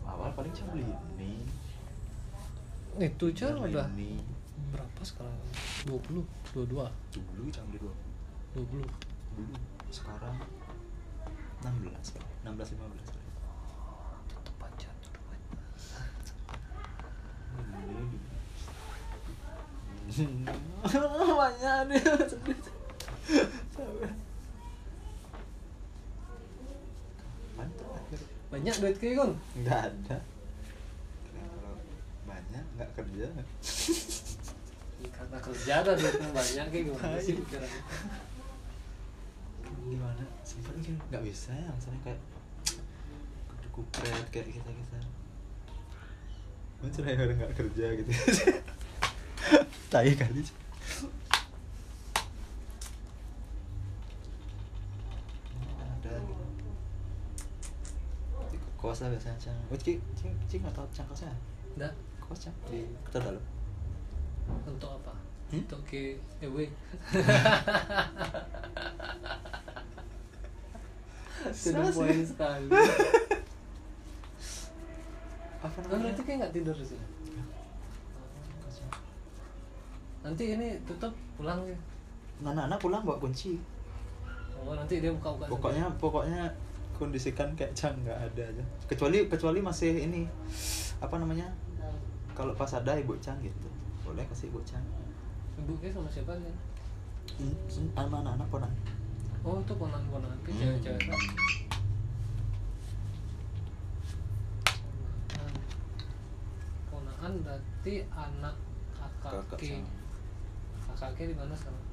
[SPEAKER 2] awal paling cuma beli ini
[SPEAKER 1] Itu aja udah
[SPEAKER 2] ini
[SPEAKER 1] berapa sekarang? 20, 22,
[SPEAKER 2] dulu cuma beli dua
[SPEAKER 1] 20.
[SPEAKER 2] dulu sekarang 16 16 15
[SPEAKER 1] Tutup aja, aja.
[SPEAKER 2] banyak deh?
[SPEAKER 1] Banyak duit kayak kan?
[SPEAKER 2] nggak ada kalau banyak nggak kerja
[SPEAKER 1] Karena kerja duitnya banyak kayak gimana sih
[SPEAKER 2] Hai.
[SPEAKER 1] pikirannya?
[SPEAKER 2] gimana? Sempat mikir nggak bisa ya misalnya kayak kupret kayak kita kita macam orang nggak kerja gitu. Tai kali. Ada gitu. Kos lah biasanya cang. Cing cing cing nggak tahu cang kosnya?
[SPEAKER 1] Nggak,
[SPEAKER 2] kos cang? Di kota dalam
[SPEAKER 1] untuk apa?
[SPEAKER 2] Hmm?
[SPEAKER 1] Untuk ke EW. Sudah poin sekali.
[SPEAKER 2] apa
[SPEAKER 1] Kan berarti kayak nggak tidur sini.
[SPEAKER 2] Kos
[SPEAKER 1] nanti ini tutup pulang ya
[SPEAKER 2] anak-anak pulang bawa kunci
[SPEAKER 1] oh nanti dia buka-buka
[SPEAKER 2] pokoknya pokoknya kondisikan kayak cang nggak ada aja kecuali kecuali masih ini apa namanya kalau pas ada ibu cang gitu boleh kasih ibu cang
[SPEAKER 1] ibu ke sama siapa kan
[SPEAKER 2] Hmm, sama anak-anak ponak
[SPEAKER 1] oh itu ponan-ponan ke
[SPEAKER 2] Hmm.
[SPEAKER 1] cewek-cewek kan? Ponakan. berarti anak kakak
[SPEAKER 2] kakak
[SPEAKER 1] ke
[SPEAKER 2] sama
[SPEAKER 1] kakak ke di mana sekarang?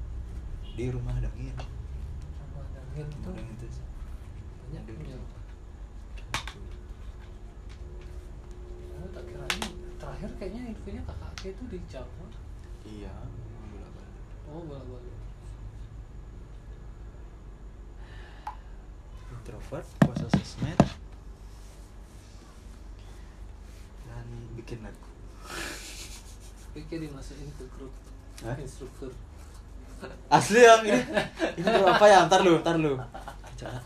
[SPEAKER 2] Di rumah dangin
[SPEAKER 1] sama dangin tuh
[SPEAKER 2] Dangin itu.
[SPEAKER 1] Banyak punya oh tak terakhir kayaknya infonya kakak itu di Jawa
[SPEAKER 2] iya bolak-balik.
[SPEAKER 1] oh bola balik
[SPEAKER 2] introvert puasa sosmed. Dan bikin lagu.
[SPEAKER 1] Pikir dimasukin ke grup.
[SPEAKER 2] Hah?
[SPEAKER 1] instruktur
[SPEAKER 2] asli yang ini ini grup apa ya? Ntar lu ntar lu.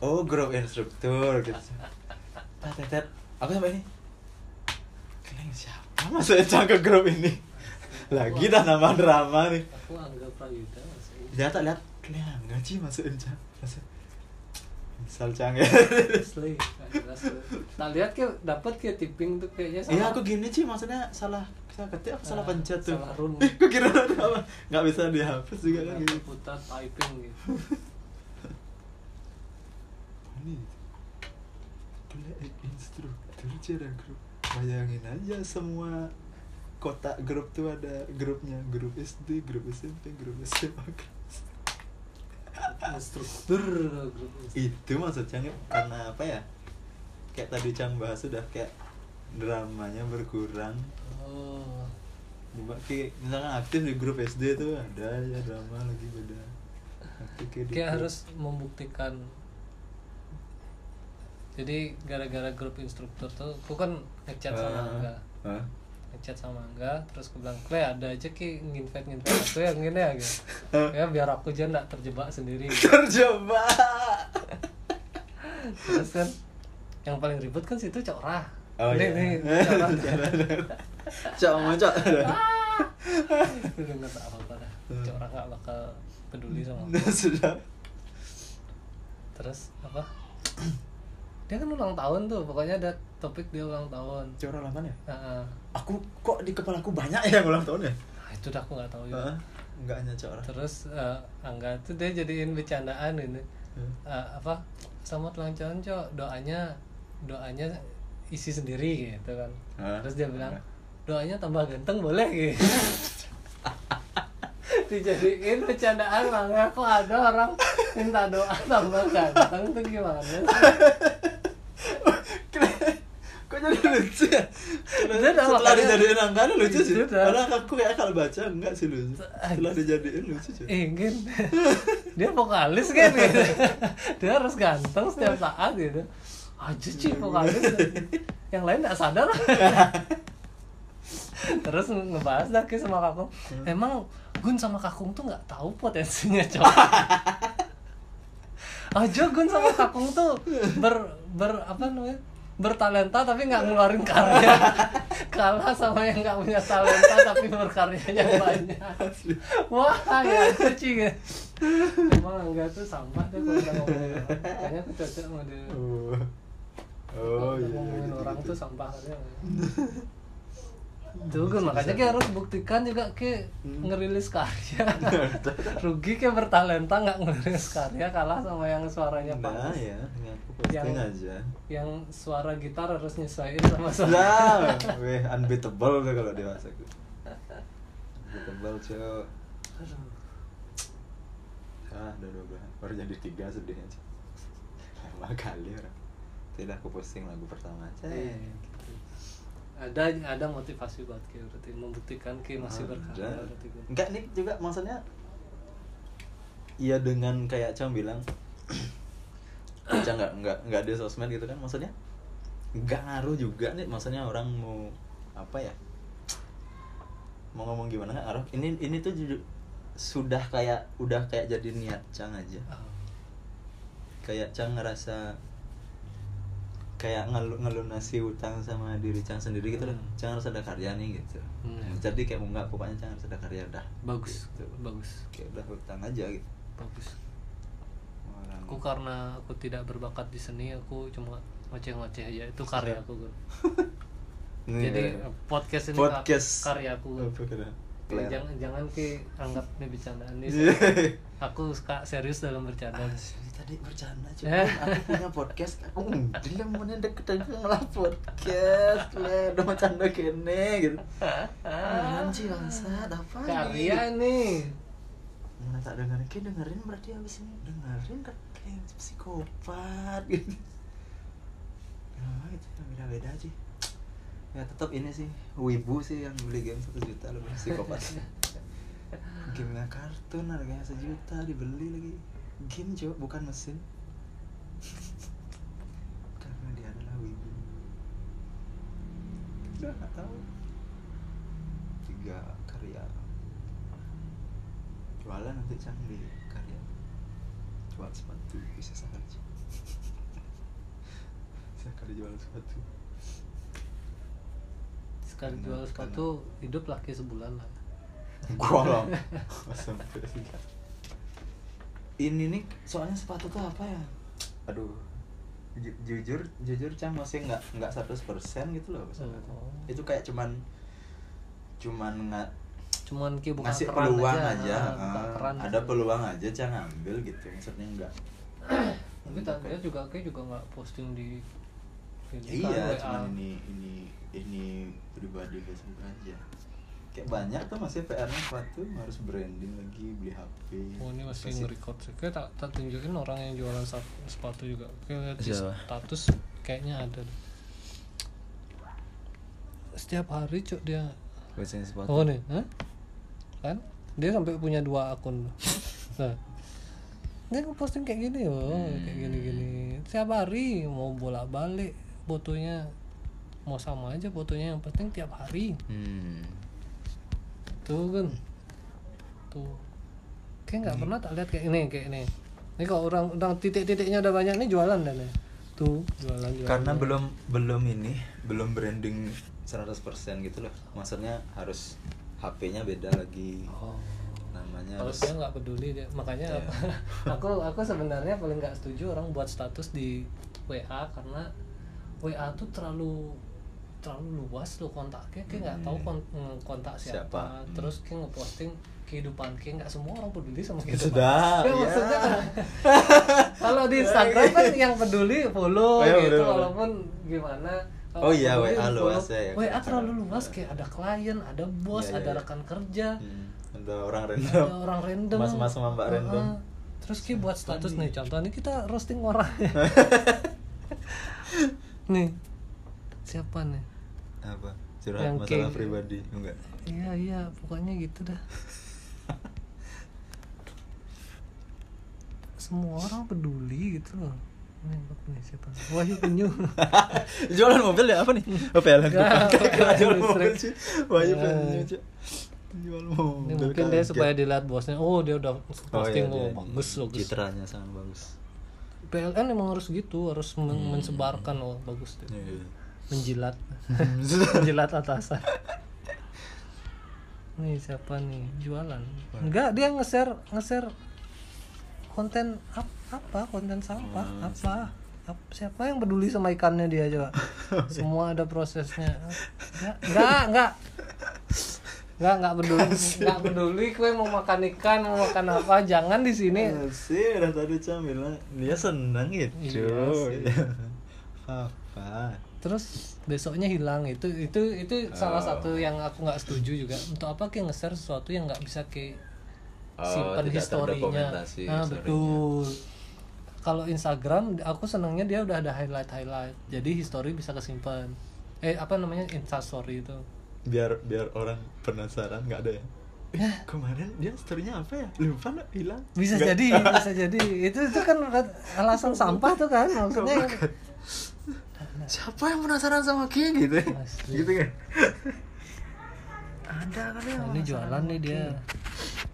[SPEAKER 2] Oh grup instruktur gitu. Tet tet, tet. aku sampai ini? Kalian siapa masuk Ecang ke grup ini? Lagi dah nama drama nih
[SPEAKER 1] aku anggap Prayuda
[SPEAKER 2] dia tak lihat? Kalian nggak sih masuk Ecang masuk misal Cang ya
[SPEAKER 1] asli tak lihat ke dapat ke tipping tuh kayaknya
[SPEAKER 2] iya aku gini sih maksudnya salah salah ketik apa? Salah
[SPEAKER 1] Ah,
[SPEAKER 2] pencet tuh
[SPEAKER 1] salah
[SPEAKER 2] aku kira apa? Nggak bisa dihapus juga kan gitu
[SPEAKER 1] putar typing gitu.
[SPEAKER 2] Ini play instruktur cara grup bayangin aja semua kotak grup tuh ada grupnya. Grup SD grup SMP grup SMA grup S-
[SPEAKER 1] instruktur grup
[SPEAKER 2] itu maksudnya karena apa ya? Kayak tadi Cang bahas sudah kayak dramanya berkurang.
[SPEAKER 1] Oh.
[SPEAKER 2] Kayak misalkan aktif di grup SD tuh ada ya drama lagi beda. Aktif kayak
[SPEAKER 1] kayak harus membuktikan jadi gara-gara grup instruktur tuh aku kan ngechat sama
[SPEAKER 2] Ah,
[SPEAKER 1] Angga.
[SPEAKER 2] Hah?
[SPEAKER 1] ngechat sama Angga terus aku bilang Kle ada aja ki nginvite nginvite. Aku yang gini ya gitu. Ya biar aku aja nggak terjebak sendiri. Gitu.
[SPEAKER 2] terjebak.
[SPEAKER 1] Terus kan yang paling ribet kan situ cok rah.
[SPEAKER 2] Oh
[SPEAKER 1] Nih,
[SPEAKER 2] iya.
[SPEAKER 1] nih, Cok
[SPEAKER 2] mau cok?
[SPEAKER 1] Udah nggak tahu apa dah.
[SPEAKER 2] Hmm.
[SPEAKER 1] cok rah nggak bakal peduli sama aku.
[SPEAKER 2] Sudah.
[SPEAKER 1] Terus apa dia kan ulang tahun tuh pokoknya ada topik dia ulang tahun.
[SPEAKER 2] Cok lama ya?
[SPEAKER 1] Nah,
[SPEAKER 2] aku kok di kepala aku banyak ya ulang tahun ya?
[SPEAKER 1] Nah, itu dah aku nggak tahu juga.
[SPEAKER 2] Hah? enggak hanya cok
[SPEAKER 1] terus eh, Angga tuh dia jadiin bercandaan ini. Eh, apa? Selamat ulang tahun cok. Doanya doanya isi sendiri gitu kan.
[SPEAKER 2] Hah?
[SPEAKER 1] terus dia bilang doanya tambah ganteng boleh gitu. Dijadiin bercandaan Angga. Kok ada orang minta doa tambah ganteng tuh gimana sih?
[SPEAKER 2] Jadi lucu ya. Setelah dijadiin angka lucu sih. Padahal aku kayak kalau baca enggak sih lucu setelah dijadiin lucu sih
[SPEAKER 1] ingin. Dia vokalis kan gitu. Dia harus ganteng setiap saat gitu. Aja sih vokalis. Yang lain nggak sadar. Terus ngebahas Ki sama kakung emang Gun sama kakung tuh nggak tahu potensinya cowok aja Gun sama kakung tuh ber ber apa namanya bertalenta tapi nggak ngeluarin karya. Kalah sama yang nggak punya talenta tapi berkaryanya banyak. Wah ya kucing ya. Emang enggak tuh sampah deh kalau udah ngomongin orang. Kayaknya aku cocok sama dia.
[SPEAKER 2] Oh. Oh iya
[SPEAKER 1] ngomongin
[SPEAKER 2] gitu,
[SPEAKER 1] orang
[SPEAKER 2] gitu.
[SPEAKER 1] tuh sampah aja Kan makanya kita harus buktikan juga ke
[SPEAKER 2] Hmm.
[SPEAKER 1] ngerilis karya. Rugi ke bertalenta nggak ngerilis karya kalah sama yang suaranya
[SPEAKER 2] nah ya
[SPEAKER 1] Yang-
[SPEAKER 2] aja.
[SPEAKER 1] yang suara gitar harus nyesuaiin sama suara.
[SPEAKER 2] Nah weh unbeatable tuh kalau dia masak unbeatable
[SPEAKER 1] Aduh.
[SPEAKER 2] ah udah dua baru jadi tiga sedihnya cok lama kali orang. Tidak aku posting lagu pertama aja.
[SPEAKER 1] Iya, gitu. Ada ada motivasi buat Ki berarti membuktikan Ki masih berkarya
[SPEAKER 2] Ada.
[SPEAKER 1] berarti
[SPEAKER 2] enggak nih juga maksudnya iya dengan kayak Cang bilang Cang nggak nggak nggak di sosmed gitu kan maksudnya? Nggak ngaruh juga nih maksudnya orang mau apa ya? Mau ngomong gimana nggak ngaruh? Ini ini tuh ju- sudah kayak udah kayak jadi niat Cang aja.
[SPEAKER 1] Ah,
[SPEAKER 2] kayak Cang ngerasa kayak ngelu ngelunasi utang sama diri Cang sendiri gitu loh
[SPEAKER 1] Hmm.
[SPEAKER 2] Cang harus ada karya nih gitu
[SPEAKER 1] Hmm.
[SPEAKER 2] jadi kayak enggak pokoknya Cang harus ada karya dah
[SPEAKER 1] bagus
[SPEAKER 2] Gitu.
[SPEAKER 1] bagus
[SPEAKER 2] kayak udah utang aja gitu
[SPEAKER 1] bagus
[SPEAKER 2] Orang-
[SPEAKER 1] aku karena aku tidak berbakat di seni aku cuma ngoceh-ngoceh aja itu karya aku.
[SPEAKER 2] Nih,
[SPEAKER 1] jadi
[SPEAKER 2] ya.
[SPEAKER 1] podcast ini
[SPEAKER 2] Podcast.
[SPEAKER 1] karya aku jangan jangan ke anggap ini bercandaan
[SPEAKER 2] Iya.
[SPEAKER 1] aku suka serius dalam bercanda
[SPEAKER 2] Ah, tadi bercanda cuy.
[SPEAKER 1] Eh.
[SPEAKER 2] Aku punya podcast. Aku dia yang mau deket deket ngelah podcast. Le, udah bercanda kene gitu. Anjir bangsat apa
[SPEAKER 1] karya nih
[SPEAKER 2] Mana tak dengerin, kayak dengerin berarti abis ini dengerin kan kayak psikopat gitu. Nah, itu yang beda-beda aja. Ya tetap ini sih, wibu sih yang beli game satu juta lebih psikopat. Gamenya kartun harganya sejuta dibeli lagi. Game coba bukan mesin. Karena dia adalah wibu. Udah nggak tahu. Tiga karya jualan nanti cang di karya jual sepatu bisa Cang. sekali jual sepatu
[SPEAKER 1] sekali
[SPEAKER 2] Karena-
[SPEAKER 1] jual sepatu hidup laki sebulan lah
[SPEAKER 2] gua lah sampai ini nih soalnya sepatu tuh apa ya? Aduh ju- jujur jujur cang masih nggak nggak 100% gitu loh
[SPEAKER 1] Oh.
[SPEAKER 2] itu kayak cuman cuman nggak
[SPEAKER 1] cuman ki buka
[SPEAKER 2] ngasih peluang
[SPEAKER 1] aja,
[SPEAKER 2] aja,
[SPEAKER 1] ah, buka
[SPEAKER 2] ah,
[SPEAKER 1] keran
[SPEAKER 2] ada
[SPEAKER 1] gitu.
[SPEAKER 2] peluang aja cang ambil gitu maksudnya enggak
[SPEAKER 1] tapi tadinya juga kayak juga nggak posting di kan,
[SPEAKER 2] iya
[SPEAKER 1] WA.
[SPEAKER 2] cuman ini ini ini pribadi Facebook aja kayak banyak tuh masih PR-nya sepatu harus branding lagi beli HP
[SPEAKER 1] Oh ini masih nge-record sih. Kayak tak, tak tunjukin orang yang jualan sepatu juga. Kayak lihat di
[SPEAKER 2] Siapa?
[SPEAKER 1] status kayaknya ada. Setiap hari cuk dia.
[SPEAKER 2] Biasanya sepatu
[SPEAKER 1] Oh nih, Hah? kan? Dia sampai punya dua akun. Nah, dia posting kayak gini loh, kayak gini-gini. Setiap hari mau bolak balik fotonya mau sama aja fotonya yang penting tiap hari
[SPEAKER 2] hmm.
[SPEAKER 1] Tuh kan. Tuh. Kayak nggak pernah tak lihat kayak ini kayak ini. Ini kalau orang orang titik-titiknya udah banyak nih jualan dan ya tuh jualan jualan.
[SPEAKER 2] Karena belum belum ini belum branding 100% gitu loh. Maksudnya harus HP-nya beda lagi.
[SPEAKER 1] Oh.
[SPEAKER 2] namanya
[SPEAKER 1] kalau
[SPEAKER 2] harus
[SPEAKER 1] dia nggak peduli dia makanya apa, aku aku sebenarnya paling nggak setuju orang buat status di WA karena WA tuh terlalu terlalu luas loh kontaknya kayak nggak tahu kon- mm, kontak siapa,
[SPEAKER 2] Siapa. Hmm.
[SPEAKER 1] terus kayak ngeposting kehidupan kayak nggak semua orang peduli sama kehidupan
[SPEAKER 2] Sudah,
[SPEAKER 1] Ya,
[SPEAKER 2] iya.
[SPEAKER 1] maksudnya kalau di Instagram kan yang peduli follow
[SPEAKER 2] Oh, iya,
[SPEAKER 1] gitu
[SPEAKER 2] bener, bener.
[SPEAKER 1] walaupun gimana
[SPEAKER 2] Oh iya, WA luas ya, ya.
[SPEAKER 1] WA terlalu luas kayak ada klien ada bos
[SPEAKER 2] Iya, iya,
[SPEAKER 1] ada
[SPEAKER 2] iya.
[SPEAKER 1] rekan kerja
[SPEAKER 2] Hmm, ada orang
[SPEAKER 1] ada
[SPEAKER 2] random
[SPEAKER 1] orang random
[SPEAKER 2] Mas-mas sama mbak
[SPEAKER 1] Heeh.
[SPEAKER 2] random.
[SPEAKER 1] terus ki buat status nih contoh nih kita roasting orang nih siapa nih
[SPEAKER 2] apa? Curhat
[SPEAKER 1] Yang
[SPEAKER 2] masalah
[SPEAKER 1] kayak-
[SPEAKER 2] pribadi enggak
[SPEAKER 1] iya iya pokoknya gitu dah. Semua orang peduli gitu loh. Wahyu Penyu.
[SPEAKER 2] Jualan mobil ya apa nih? Oh PLN
[SPEAKER 1] Enggak,
[SPEAKER 2] Kira jual
[SPEAKER 1] listrik.
[SPEAKER 2] mobil sih. Wahyu penyu jual mobil.
[SPEAKER 1] Mungkin dia
[SPEAKER 2] kaget.
[SPEAKER 1] supaya dilihat bosnya oh dia udah posting
[SPEAKER 2] iya,
[SPEAKER 1] oh,
[SPEAKER 2] dia-
[SPEAKER 1] bagus bagus.
[SPEAKER 2] citranya sangat bagus.
[SPEAKER 1] PLN emang harus gitu harus men- mensebarkan oh bagus deh.
[SPEAKER 2] Iya, iya.
[SPEAKER 1] Menjilat. Menjilat atasan. Nih siapa nih? Jualan. Enggak dia nge-share nge-share konten ap- apa? Konten sampah. Apa? Ap- siapa yang peduli sama ikannya dia coba? Semua ada prosesnya. Enggak enggak enggak. Enggak enggak peduli. Enggak peduli kue mau makan ikan mau makan apa jangan di sini.
[SPEAKER 2] Sih udah tadi Cam bilang dia seneng gitu.
[SPEAKER 1] Iya
[SPEAKER 2] apa
[SPEAKER 1] terus besoknya hilang. Itu itu itu salah satu yang aku nggak setuju juga. Untuk apa kayak nge-share sesuatu yang nggak bisa kayak
[SPEAKER 2] Oh,
[SPEAKER 1] simpan historinya. nah
[SPEAKER 2] historinya.
[SPEAKER 1] betul. kalau Instagram aku senangnya dia udah ada highlight highlight. Jadi history bisa kesimpan. Eh apa namanya? Instastory itu.
[SPEAKER 2] Biar biar orang penasaran nggak ada ya? Eh, kemarin dia storynya apa ya? Lupa nggak hilang.
[SPEAKER 1] Bisa
[SPEAKER 2] Nggak-
[SPEAKER 1] jadi bisa jadi. Itu itu kan alasan sampah tuh kan maksudnya
[SPEAKER 2] siapa yang penasaran sama Ki gitu ya?
[SPEAKER 1] Asli.
[SPEAKER 2] gitu kan ada kali yang
[SPEAKER 1] Nah, ini jualan nih dia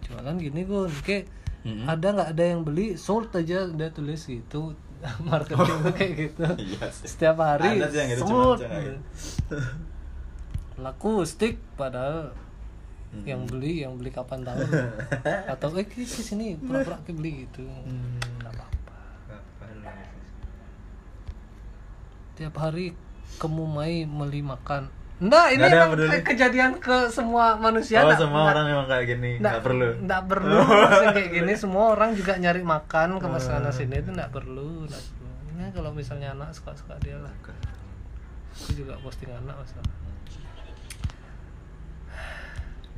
[SPEAKER 1] jualan gini gun kayak
[SPEAKER 2] Mm-mm.
[SPEAKER 1] ada nggak ada yang beli sold aja dia tulis gitu marketing tuh kayak gitu
[SPEAKER 2] Iya sih.
[SPEAKER 1] setiap hari
[SPEAKER 2] Ada yang gitu, cuma gitu.
[SPEAKER 1] laku stick padahal
[SPEAKER 2] Hmm.
[SPEAKER 1] yang beli yang beli kapan tahu atau eh ke ke sini pura-pura ke beli gitu
[SPEAKER 2] Hmm.
[SPEAKER 1] nggak apa-apa
[SPEAKER 2] Apa lah itu?
[SPEAKER 1] Tiap hari kemumai meli makan Nggak, ini
[SPEAKER 2] ada
[SPEAKER 1] emang
[SPEAKER 2] peduli.
[SPEAKER 1] kejadian ke semua manusia.
[SPEAKER 2] oh semua orang memang kayak gini
[SPEAKER 1] nggak
[SPEAKER 2] perlu
[SPEAKER 1] Nggak perlu maksudnya kayak gini. Semua orang juga nyari makan ke
[SPEAKER 2] Hmm.
[SPEAKER 1] sana sini itu nggak perlu, nggak perlu. Ini kalau misalnya anak suka-suka dia lah. Aku juga posting anak masalah.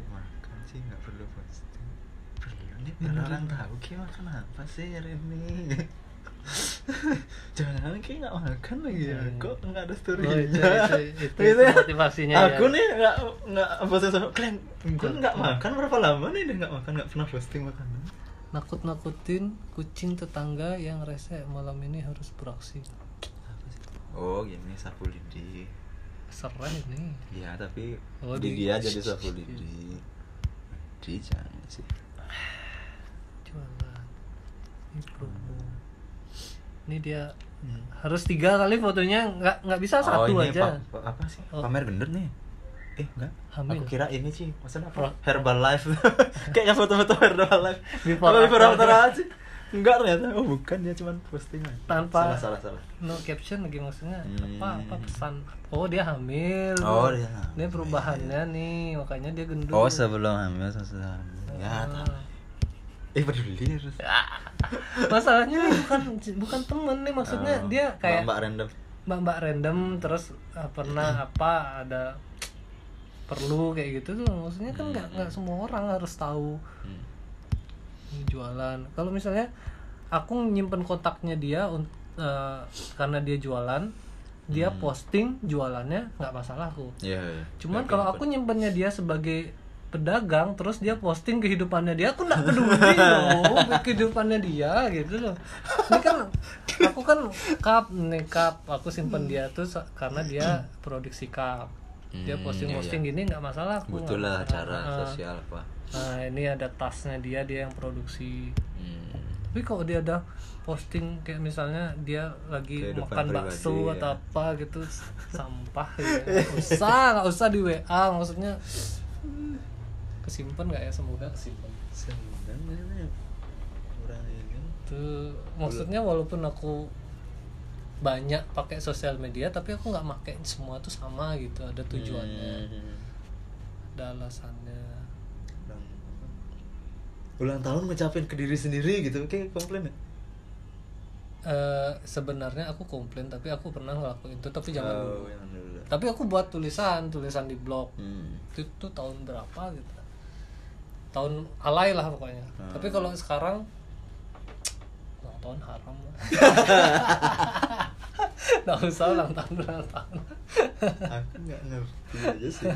[SPEAKER 2] makan sih nggak perlu posting perlu nih biar orang tahu ki makan apa sih hari ini jangan ki nggak makan lagi ya
[SPEAKER 1] Hmm.
[SPEAKER 2] kok nggak ada story
[SPEAKER 1] Oh, itu- itu- itu- itu motivasinya
[SPEAKER 2] aku
[SPEAKER 1] ya.
[SPEAKER 2] nih nggak nggak posting sama kalian gue nggak makan berapa lama nih dia nggak makan nggak pernah posting makanan
[SPEAKER 1] Nakut-nakutin kucing tetangga yang rese malam ini harus beraksi.
[SPEAKER 2] apa sih oh gini sapu lidi
[SPEAKER 1] Serah ini.
[SPEAKER 2] Iya tapi
[SPEAKER 1] Oh,
[SPEAKER 2] di
[SPEAKER 1] di-
[SPEAKER 2] dia jadi sapu lidi di jangan sih
[SPEAKER 1] Jualan. Ini promo. Ini dia
[SPEAKER 2] Hmm.
[SPEAKER 1] harus tiga kali fotonya nggak nggak bisa satu
[SPEAKER 2] oh, ini
[SPEAKER 1] aja.
[SPEAKER 2] pa- pa- apa sih
[SPEAKER 1] Oh.
[SPEAKER 2] pamer gender nih eh enggak
[SPEAKER 1] Hamil.
[SPEAKER 2] aku kira ini sih maksudnya apa Herbalife kayaknya foto-foto Herbalife
[SPEAKER 1] Before
[SPEAKER 2] Apa before
[SPEAKER 1] after.
[SPEAKER 2] aja enggak ternyata oh bukan dia cuma posting aja
[SPEAKER 1] Tanpa-
[SPEAKER 2] salah salah salah
[SPEAKER 1] no caption lagi maksudnya
[SPEAKER 2] Hmm.
[SPEAKER 1] apa apa pesan oh dia hamil
[SPEAKER 2] Oh, dia
[SPEAKER 1] ini
[SPEAKER 2] hamil.
[SPEAKER 1] perubahannya nih makanya dia gendut
[SPEAKER 2] oh sebelum hamil sesudah hamil ya
[SPEAKER 1] Ah.
[SPEAKER 2] tahu. Eh peduli terus
[SPEAKER 1] masalahnya nih bukan bukan temen nih maksudnya
[SPEAKER 2] Oh,
[SPEAKER 1] dia kayak
[SPEAKER 2] mbak random.
[SPEAKER 1] mbak mbak random terus uh, pernah apa ada perlu kayak gitu tuh maksudnya kan nggak nggak semua orang harus tahu
[SPEAKER 2] Hmm.
[SPEAKER 1] jualan. Kalau misalnya aku nyimpen kontaknya dia uh, karena dia jualan dia
[SPEAKER 2] Hmm.
[SPEAKER 1] posting jualannya nggak masalah aku.
[SPEAKER 2] Iya, iya.
[SPEAKER 1] cuman kalau aku nyimpennya dia sebagai pedagang terus dia posting kehidupannya dia aku nggak peduli loh kehidupannya dia gitu loh. Ini kan aku kan cup nih cup. Aku simpen dia tuh karena dia produksi cup. Dia
[SPEAKER 2] Hmm,
[SPEAKER 1] posting posting
[SPEAKER 2] iya,
[SPEAKER 1] gini nggak masalah aku
[SPEAKER 2] butuh lah cara
[SPEAKER 1] Ah,
[SPEAKER 2] sosial apa.
[SPEAKER 1] Nah ini ada tasnya dia dia yang produksi.
[SPEAKER 2] Hmm.
[SPEAKER 1] tapi kalau dia ada posting kayak misalnya dia lagi
[SPEAKER 2] Kehidupan
[SPEAKER 1] makan
[SPEAKER 2] pribadi,
[SPEAKER 1] bakso
[SPEAKER 2] ya.
[SPEAKER 1] atau apa gitu sampah gitu. Nggak usah nggak usah di WA maksudnya kesimpan nggak ya semoga? Kesimpan
[SPEAKER 2] sebenarnya orang ini.
[SPEAKER 1] Tuh maksudnya walaupun aku banyak pakai sosial media tapi aku nggak pakai semua tuh sama gitu ada tujuannya.
[SPEAKER 2] Hmm.
[SPEAKER 1] ada alasannya.
[SPEAKER 2] Ulang, ulang tahun ngucapin ke diri sendiri gitu kayak komplain ya?
[SPEAKER 1] Eh, sebenarnya aku komplain tapi aku pernah ngelakuin itu tapi jangan
[SPEAKER 2] oh,
[SPEAKER 1] dulu.
[SPEAKER 2] dulu.
[SPEAKER 1] Tapi aku buat tulisan tulisan di blog.
[SPEAKER 2] Hmm.
[SPEAKER 1] itu tuh tahun berapa gitu tahun alay lah pokoknya.
[SPEAKER 2] Hmm.
[SPEAKER 1] tapi kalau sekarang ulang tahun haram. Lah nggak usah ulang tahun ulang tahun.
[SPEAKER 2] Aku nggak ngerti aja sih.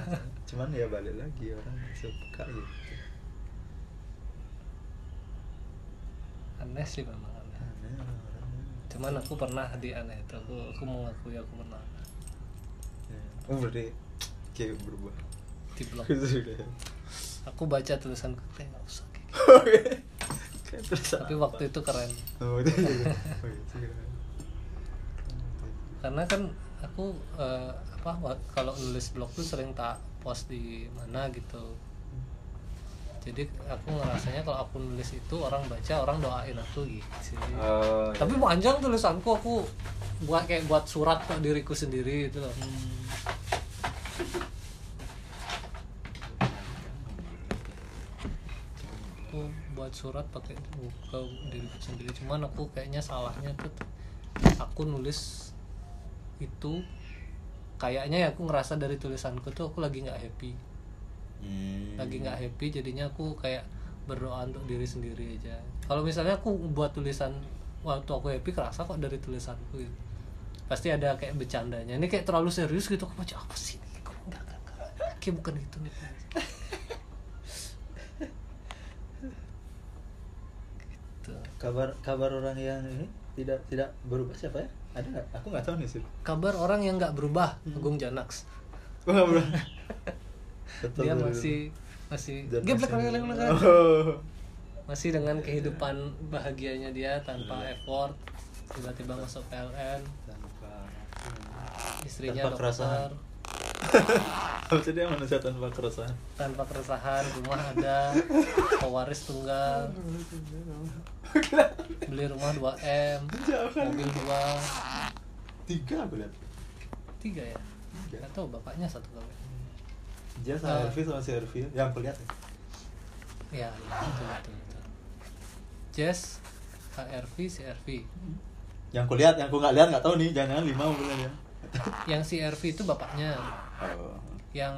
[SPEAKER 2] Cuman ya balik lagi orang suka gitu.
[SPEAKER 1] Aneh sih memang aneh.
[SPEAKER 2] Aneh
[SPEAKER 1] cuman aku pernah di aneh itu. Aku aku mengakui aku pernah.
[SPEAKER 2] Ya. oh berarti kayak berubah.
[SPEAKER 1] Di blog
[SPEAKER 2] sudah
[SPEAKER 1] aku baca tulisan kayak nggak usah kayak gitu.
[SPEAKER 2] Terus
[SPEAKER 1] tapi
[SPEAKER 2] apa?
[SPEAKER 1] waktu itu keren
[SPEAKER 2] oh itu juga oh, juga.
[SPEAKER 1] karena kan aku eh, apa kalau nulis blog tuh sering tak post di mana gitu jadi aku ngerasanya kalau aku nulis itu orang baca orang doain aku gitu sih
[SPEAKER 2] Oh, iya.
[SPEAKER 1] tapi panjang tulisanku aku buat kayak buat surat ke diriku sendiri itu loh aku buat surat pakai ke diriku sendiri cuman aku kayaknya salahnya tuh aku nulis itu kayaknya ya aku ngerasa dari tulisanku tuh aku lagi nggak happy
[SPEAKER 2] Hmm.
[SPEAKER 1] lagi nggak happy jadinya aku kayak berdoa untuk diri sendiri aja kalau misalnya aku buat tulisan waktu aku happy kerasa kok dari tulisanku gitu. pasti ada kayak bercandanya ini kayak terlalu serius gitu aku baca apa sih ini kok enggak enggak enggak kayak bukan itu nih gitu
[SPEAKER 2] kabar kabar orang yang ini tidak tidak berubah siapa ya? Ada nggak? Aku nggak tahu nih sih
[SPEAKER 1] kabar orang yang nggak berubah Agung Janax.
[SPEAKER 2] Gua nggak berubah Betul,
[SPEAKER 1] dia masih masih geblek.
[SPEAKER 2] Oh.
[SPEAKER 1] masih dengan kehidupan bahagianya dia tanpa
[SPEAKER 2] Iya.
[SPEAKER 1] effort tiba-tiba masuk PLN
[SPEAKER 2] tanpa
[SPEAKER 1] istrinya
[SPEAKER 2] Tanpa
[SPEAKER 1] dokter
[SPEAKER 2] sih dia manusia tanpa keresahan.
[SPEAKER 1] Tanpa keresahan rumah ada pewaris tunggal. Beli rumah 2 m
[SPEAKER 2] Jangan.
[SPEAKER 1] mobil dua.
[SPEAKER 2] Tiga aku lihat.
[SPEAKER 1] Tiga ya?
[SPEAKER 2] Tiga.
[SPEAKER 1] nggak tahu bapaknya satu kali.
[SPEAKER 2] Dia
[SPEAKER 1] Ah.
[SPEAKER 2] sama Elvi sama si Elvi yang aku lihat ya.
[SPEAKER 1] ya ya betul betul betul. Jess HRV CRV
[SPEAKER 2] yang aku lihat yang aku nggak lihat nggak tahu nih. Jangan lima bulan ya
[SPEAKER 1] yang CRV itu bapaknya.
[SPEAKER 2] Oh.
[SPEAKER 1] yang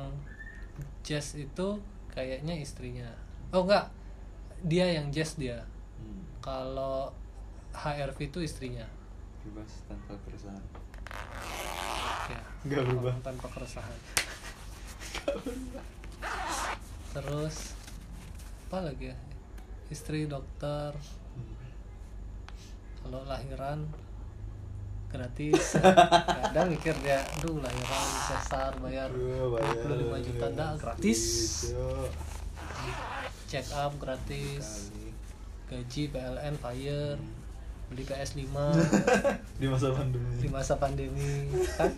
[SPEAKER 1] Jess itu kayaknya istrinya. Oh enggak. Dia yang Jess dia.
[SPEAKER 2] Hmm.
[SPEAKER 1] kalau HRV itu istrinya.
[SPEAKER 2] Bebas tanpa keresahan.
[SPEAKER 1] Ya
[SPEAKER 2] Nggak berubah.
[SPEAKER 1] tanpa keresahan. Terus apa lagi ya? Istri dokter.
[SPEAKER 2] Hmm.
[SPEAKER 1] kalau lahiran gratis. Kadang mikir dia aduh lahiran sesar bayar
[SPEAKER 2] Aduh, bayar.
[SPEAKER 1] 25 juta dah gratis.
[SPEAKER 2] Gitu.
[SPEAKER 1] check up gratis. Gaji PLN fire. Beli PS5
[SPEAKER 2] di masa pandemi.
[SPEAKER 1] Di masa pandemi kan?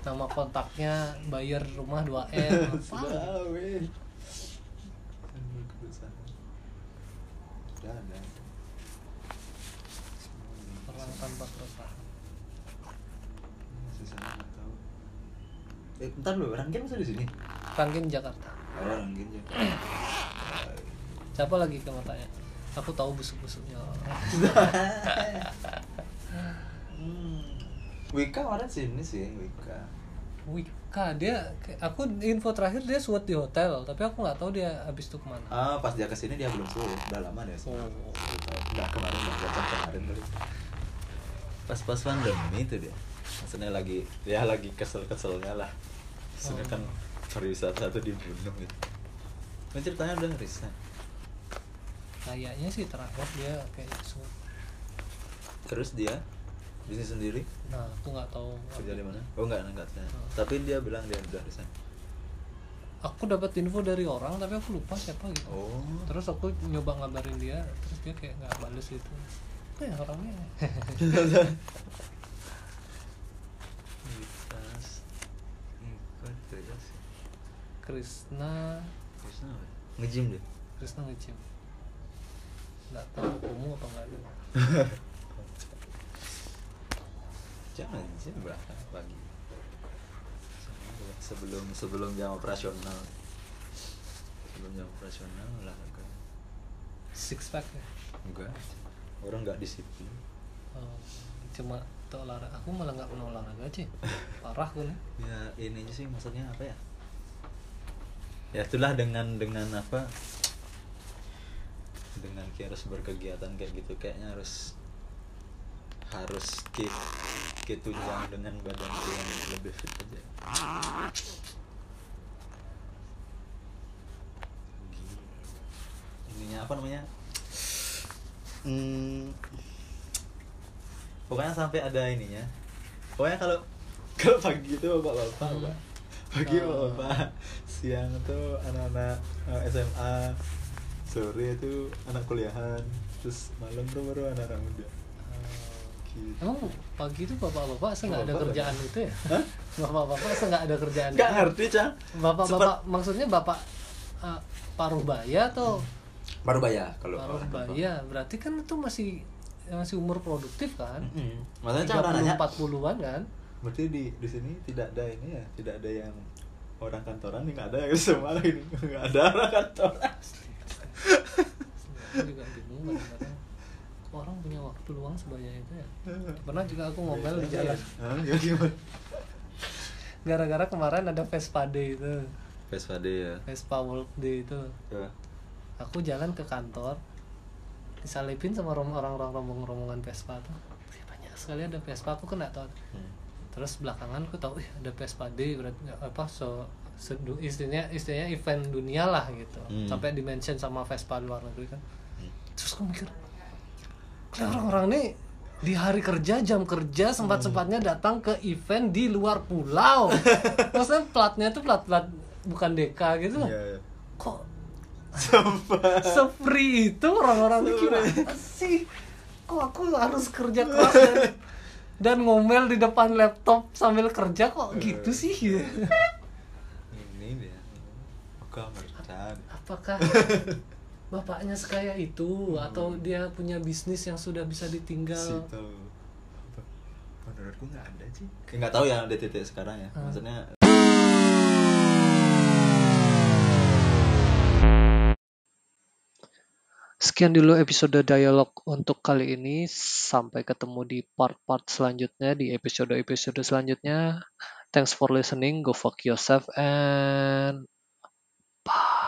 [SPEAKER 1] Nama kontaknya bayar rumah 2M apa? Orang tanpa keresahan
[SPEAKER 2] Sisanya nggak tahu. Eh, bentar lu, Ranggen masa di sini?
[SPEAKER 1] Ranggen Jakarta
[SPEAKER 2] Oh, Ranggen ya.
[SPEAKER 1] siapa lagi kamu tanya aku tahu busuk-busuknya
[SPEAKER 2] hmm. Wika orang sini sih, Wika.
[SPEAKER 1] Wika dia aku info terakhir dia suat di hotel tapi aku nggak tahu dia habis itu ke mana
[SPEAKER 2] Ah, pas dia ke sini dia belum suruh, udah lama deh.
[SPEAKER 1] Oh.
[SPEAKER 2] Udah kemarin, udah baca kemarin tadi. Pas-pas pandemi itu dia. Maksudnya lagi, ya lagi kesel-keselnya lah. Maksudnya
[SPEAKER 1] Oh.
[SPEAKER 2] kan pariwisata tuh dibunuh gitu. Kan ceritanya udah resign.
[SPEAKER 1] kayaknya sih terakhir dia kayak suat
[SPEAKER 2] Terus dia bisnis sendiri
[SPEAKER 1] nah aku nggak tahu
[SPEAKER 2] kerja di mana? Oh enggak, enggak. enggak.
[SPEAKER 1] Oh.
[SPEAKER 2] Tapi dia bilang dia udah resign.
[SPEAKER 1] aku dapat info dari orang tapi aku lupa siapa gitu
[SPEAKER 2] Oh.
[SPEAKER 1] terus aku nyoba ngabarin dia terus dia kayak nggak bales gitu ya orangnya Krisna
[SPEAKER 2] Terus apa? Nge-gym deh.
[SPEAKER 1] Krisna ngecim nggak tahu kamu apa nggak ada
[SPEAKER 2] Jangan sih berapa pagi. Sebelum sebelum jam operasional. Sebelum jam operasional olahraga.
[SPEAKER 1] six pack ya
[SPEAKER 2] Enggak. Orang enggak disiplin.
[SPEAKER 1] Oh, cuma tuh olahraga aku malah nggak pernah olahraga sih parah nih
[SPEAKER 2] Ya ini sih maksudnya apa ya? Ya itulah dengan dengan apa? Dengan kayak harus berkegiatan kayak gitu kayaknya harus harus keep tunjang dengan badan yang lebih fit aja. Ininya apa namanya? Hmm, pokoknya sampai ada ininya. Pokoknya kalau kalau pagi itu bapak-bapak,
[SPEAKER 1] Hmm.
[SPEAKER 2] Pagi
[SPEAKER 1] Oh.
[SPEAKER 2] bapak, siang tuh anak-anak eh, SMA, sore itu anak kuliahan, terus malam tuh baru anak-anak muda. Gitu.
[SPEAKER 1] emang pagi itu bapak-bapak saya nggak ada
[SPEAKER 2] Bapak
[SPEAKER 1] kerjaan
[SPEAKER 2] lagi.
[SPEAKER 1] itu ya
[SPEAKER 2] Hah?
[SPEAKER 1] bapak-bapak saya nggak ada kerjaan
[SPEAKER 2] Nggak
[SPEAKER 1] itu.
[SPEAKER 2] ngerti, Cang.
[SPEAKER 1] bapak-bapak maksudnya bapak uh, paruh baya atau
[SPEAKER 2] Baru bayar kalau
[SPEAKER 1] paruh
[SPEAKER 2] orang tua.
[SPEAKER 1] baya berarti kan itu masih masih umur produktif kan
[SPEAKER 2] Mm-mm. Makanya Cang nanya,
[SPEAKER 1] 40-an kan
[SPEAKER 2] berarti di di sini tidak ada ini ya, tidak ada yang orang kantoran nih nggak ada yang semua ini nggak ada orang kantoran.
[SPEAKER 1] juga bingung kadang-kadang. Orang punya waktu luang sebanyak itu ya. Pernah juga aku ngomel di jalan.
[SPEAKER 2] Hah, gimana, gimana?
[SPEAKER 1] gara-gara kemarin ada Vespa Day itu.
[SPEAKER 2] Vespa Day ya.
[SPEAKER 1] Vespa World Day itu.
[SPEAKER 2] Ya.
[SPEAKER 1] aku jalan ke kantor disalipin sama orang-orang rombongan Vespa tuh. Banyak sekali ada Vespa aku kena tahu
[SPEAKER 2] Hmm.
[SPEAKER 1] Terus belakangan aku tahu ih ada Vespa Day berarti apa so sedu, istilahnya istilahnya event dunia lah gitu.
[SPEAKER 2] Hmm.
[SPEAKER 1] sampai dimention sama Vespa luar negeri kan.
[SPEAKER 2] Hmm.
[SPEAKER 1] terus aku mikir "Kok orang-orang nih di hari kerja jam kerja sempat sempatnya datang ke event di luar pulau. Maksudnya platnya tuh plat plat bukan deka gitu loh
[SPEAKER 2] Iya, iya.
[SPEAKER 1] kok se-free itu orang-orang gimana sih? Kok aku harus kerja keras dan, dan ngomel di depan laptop sambil kerja kok gitu sih?
[SPEAKER 2] ini dia. Merchan.
[SPEAKER 1] Apakah bapaknya sekaya itu atau dia punya bisnis yang sudah bisa ditinggal?
[SPEAKER 2] Situ. Apa? menurutku nggak ada sih. Nggak tahu ya di titik sekarang ya.
[SPEAKER 1] Hmm.
[SPEAKER 2] maksudnya
[SPEAKER 1] Sekian dulu episode dialog untuk kali ini. Sampai ketemu di part-part selanjutnya, di episode-episode selanjutnya. Thanks for listening. Go fuck yourself and bye.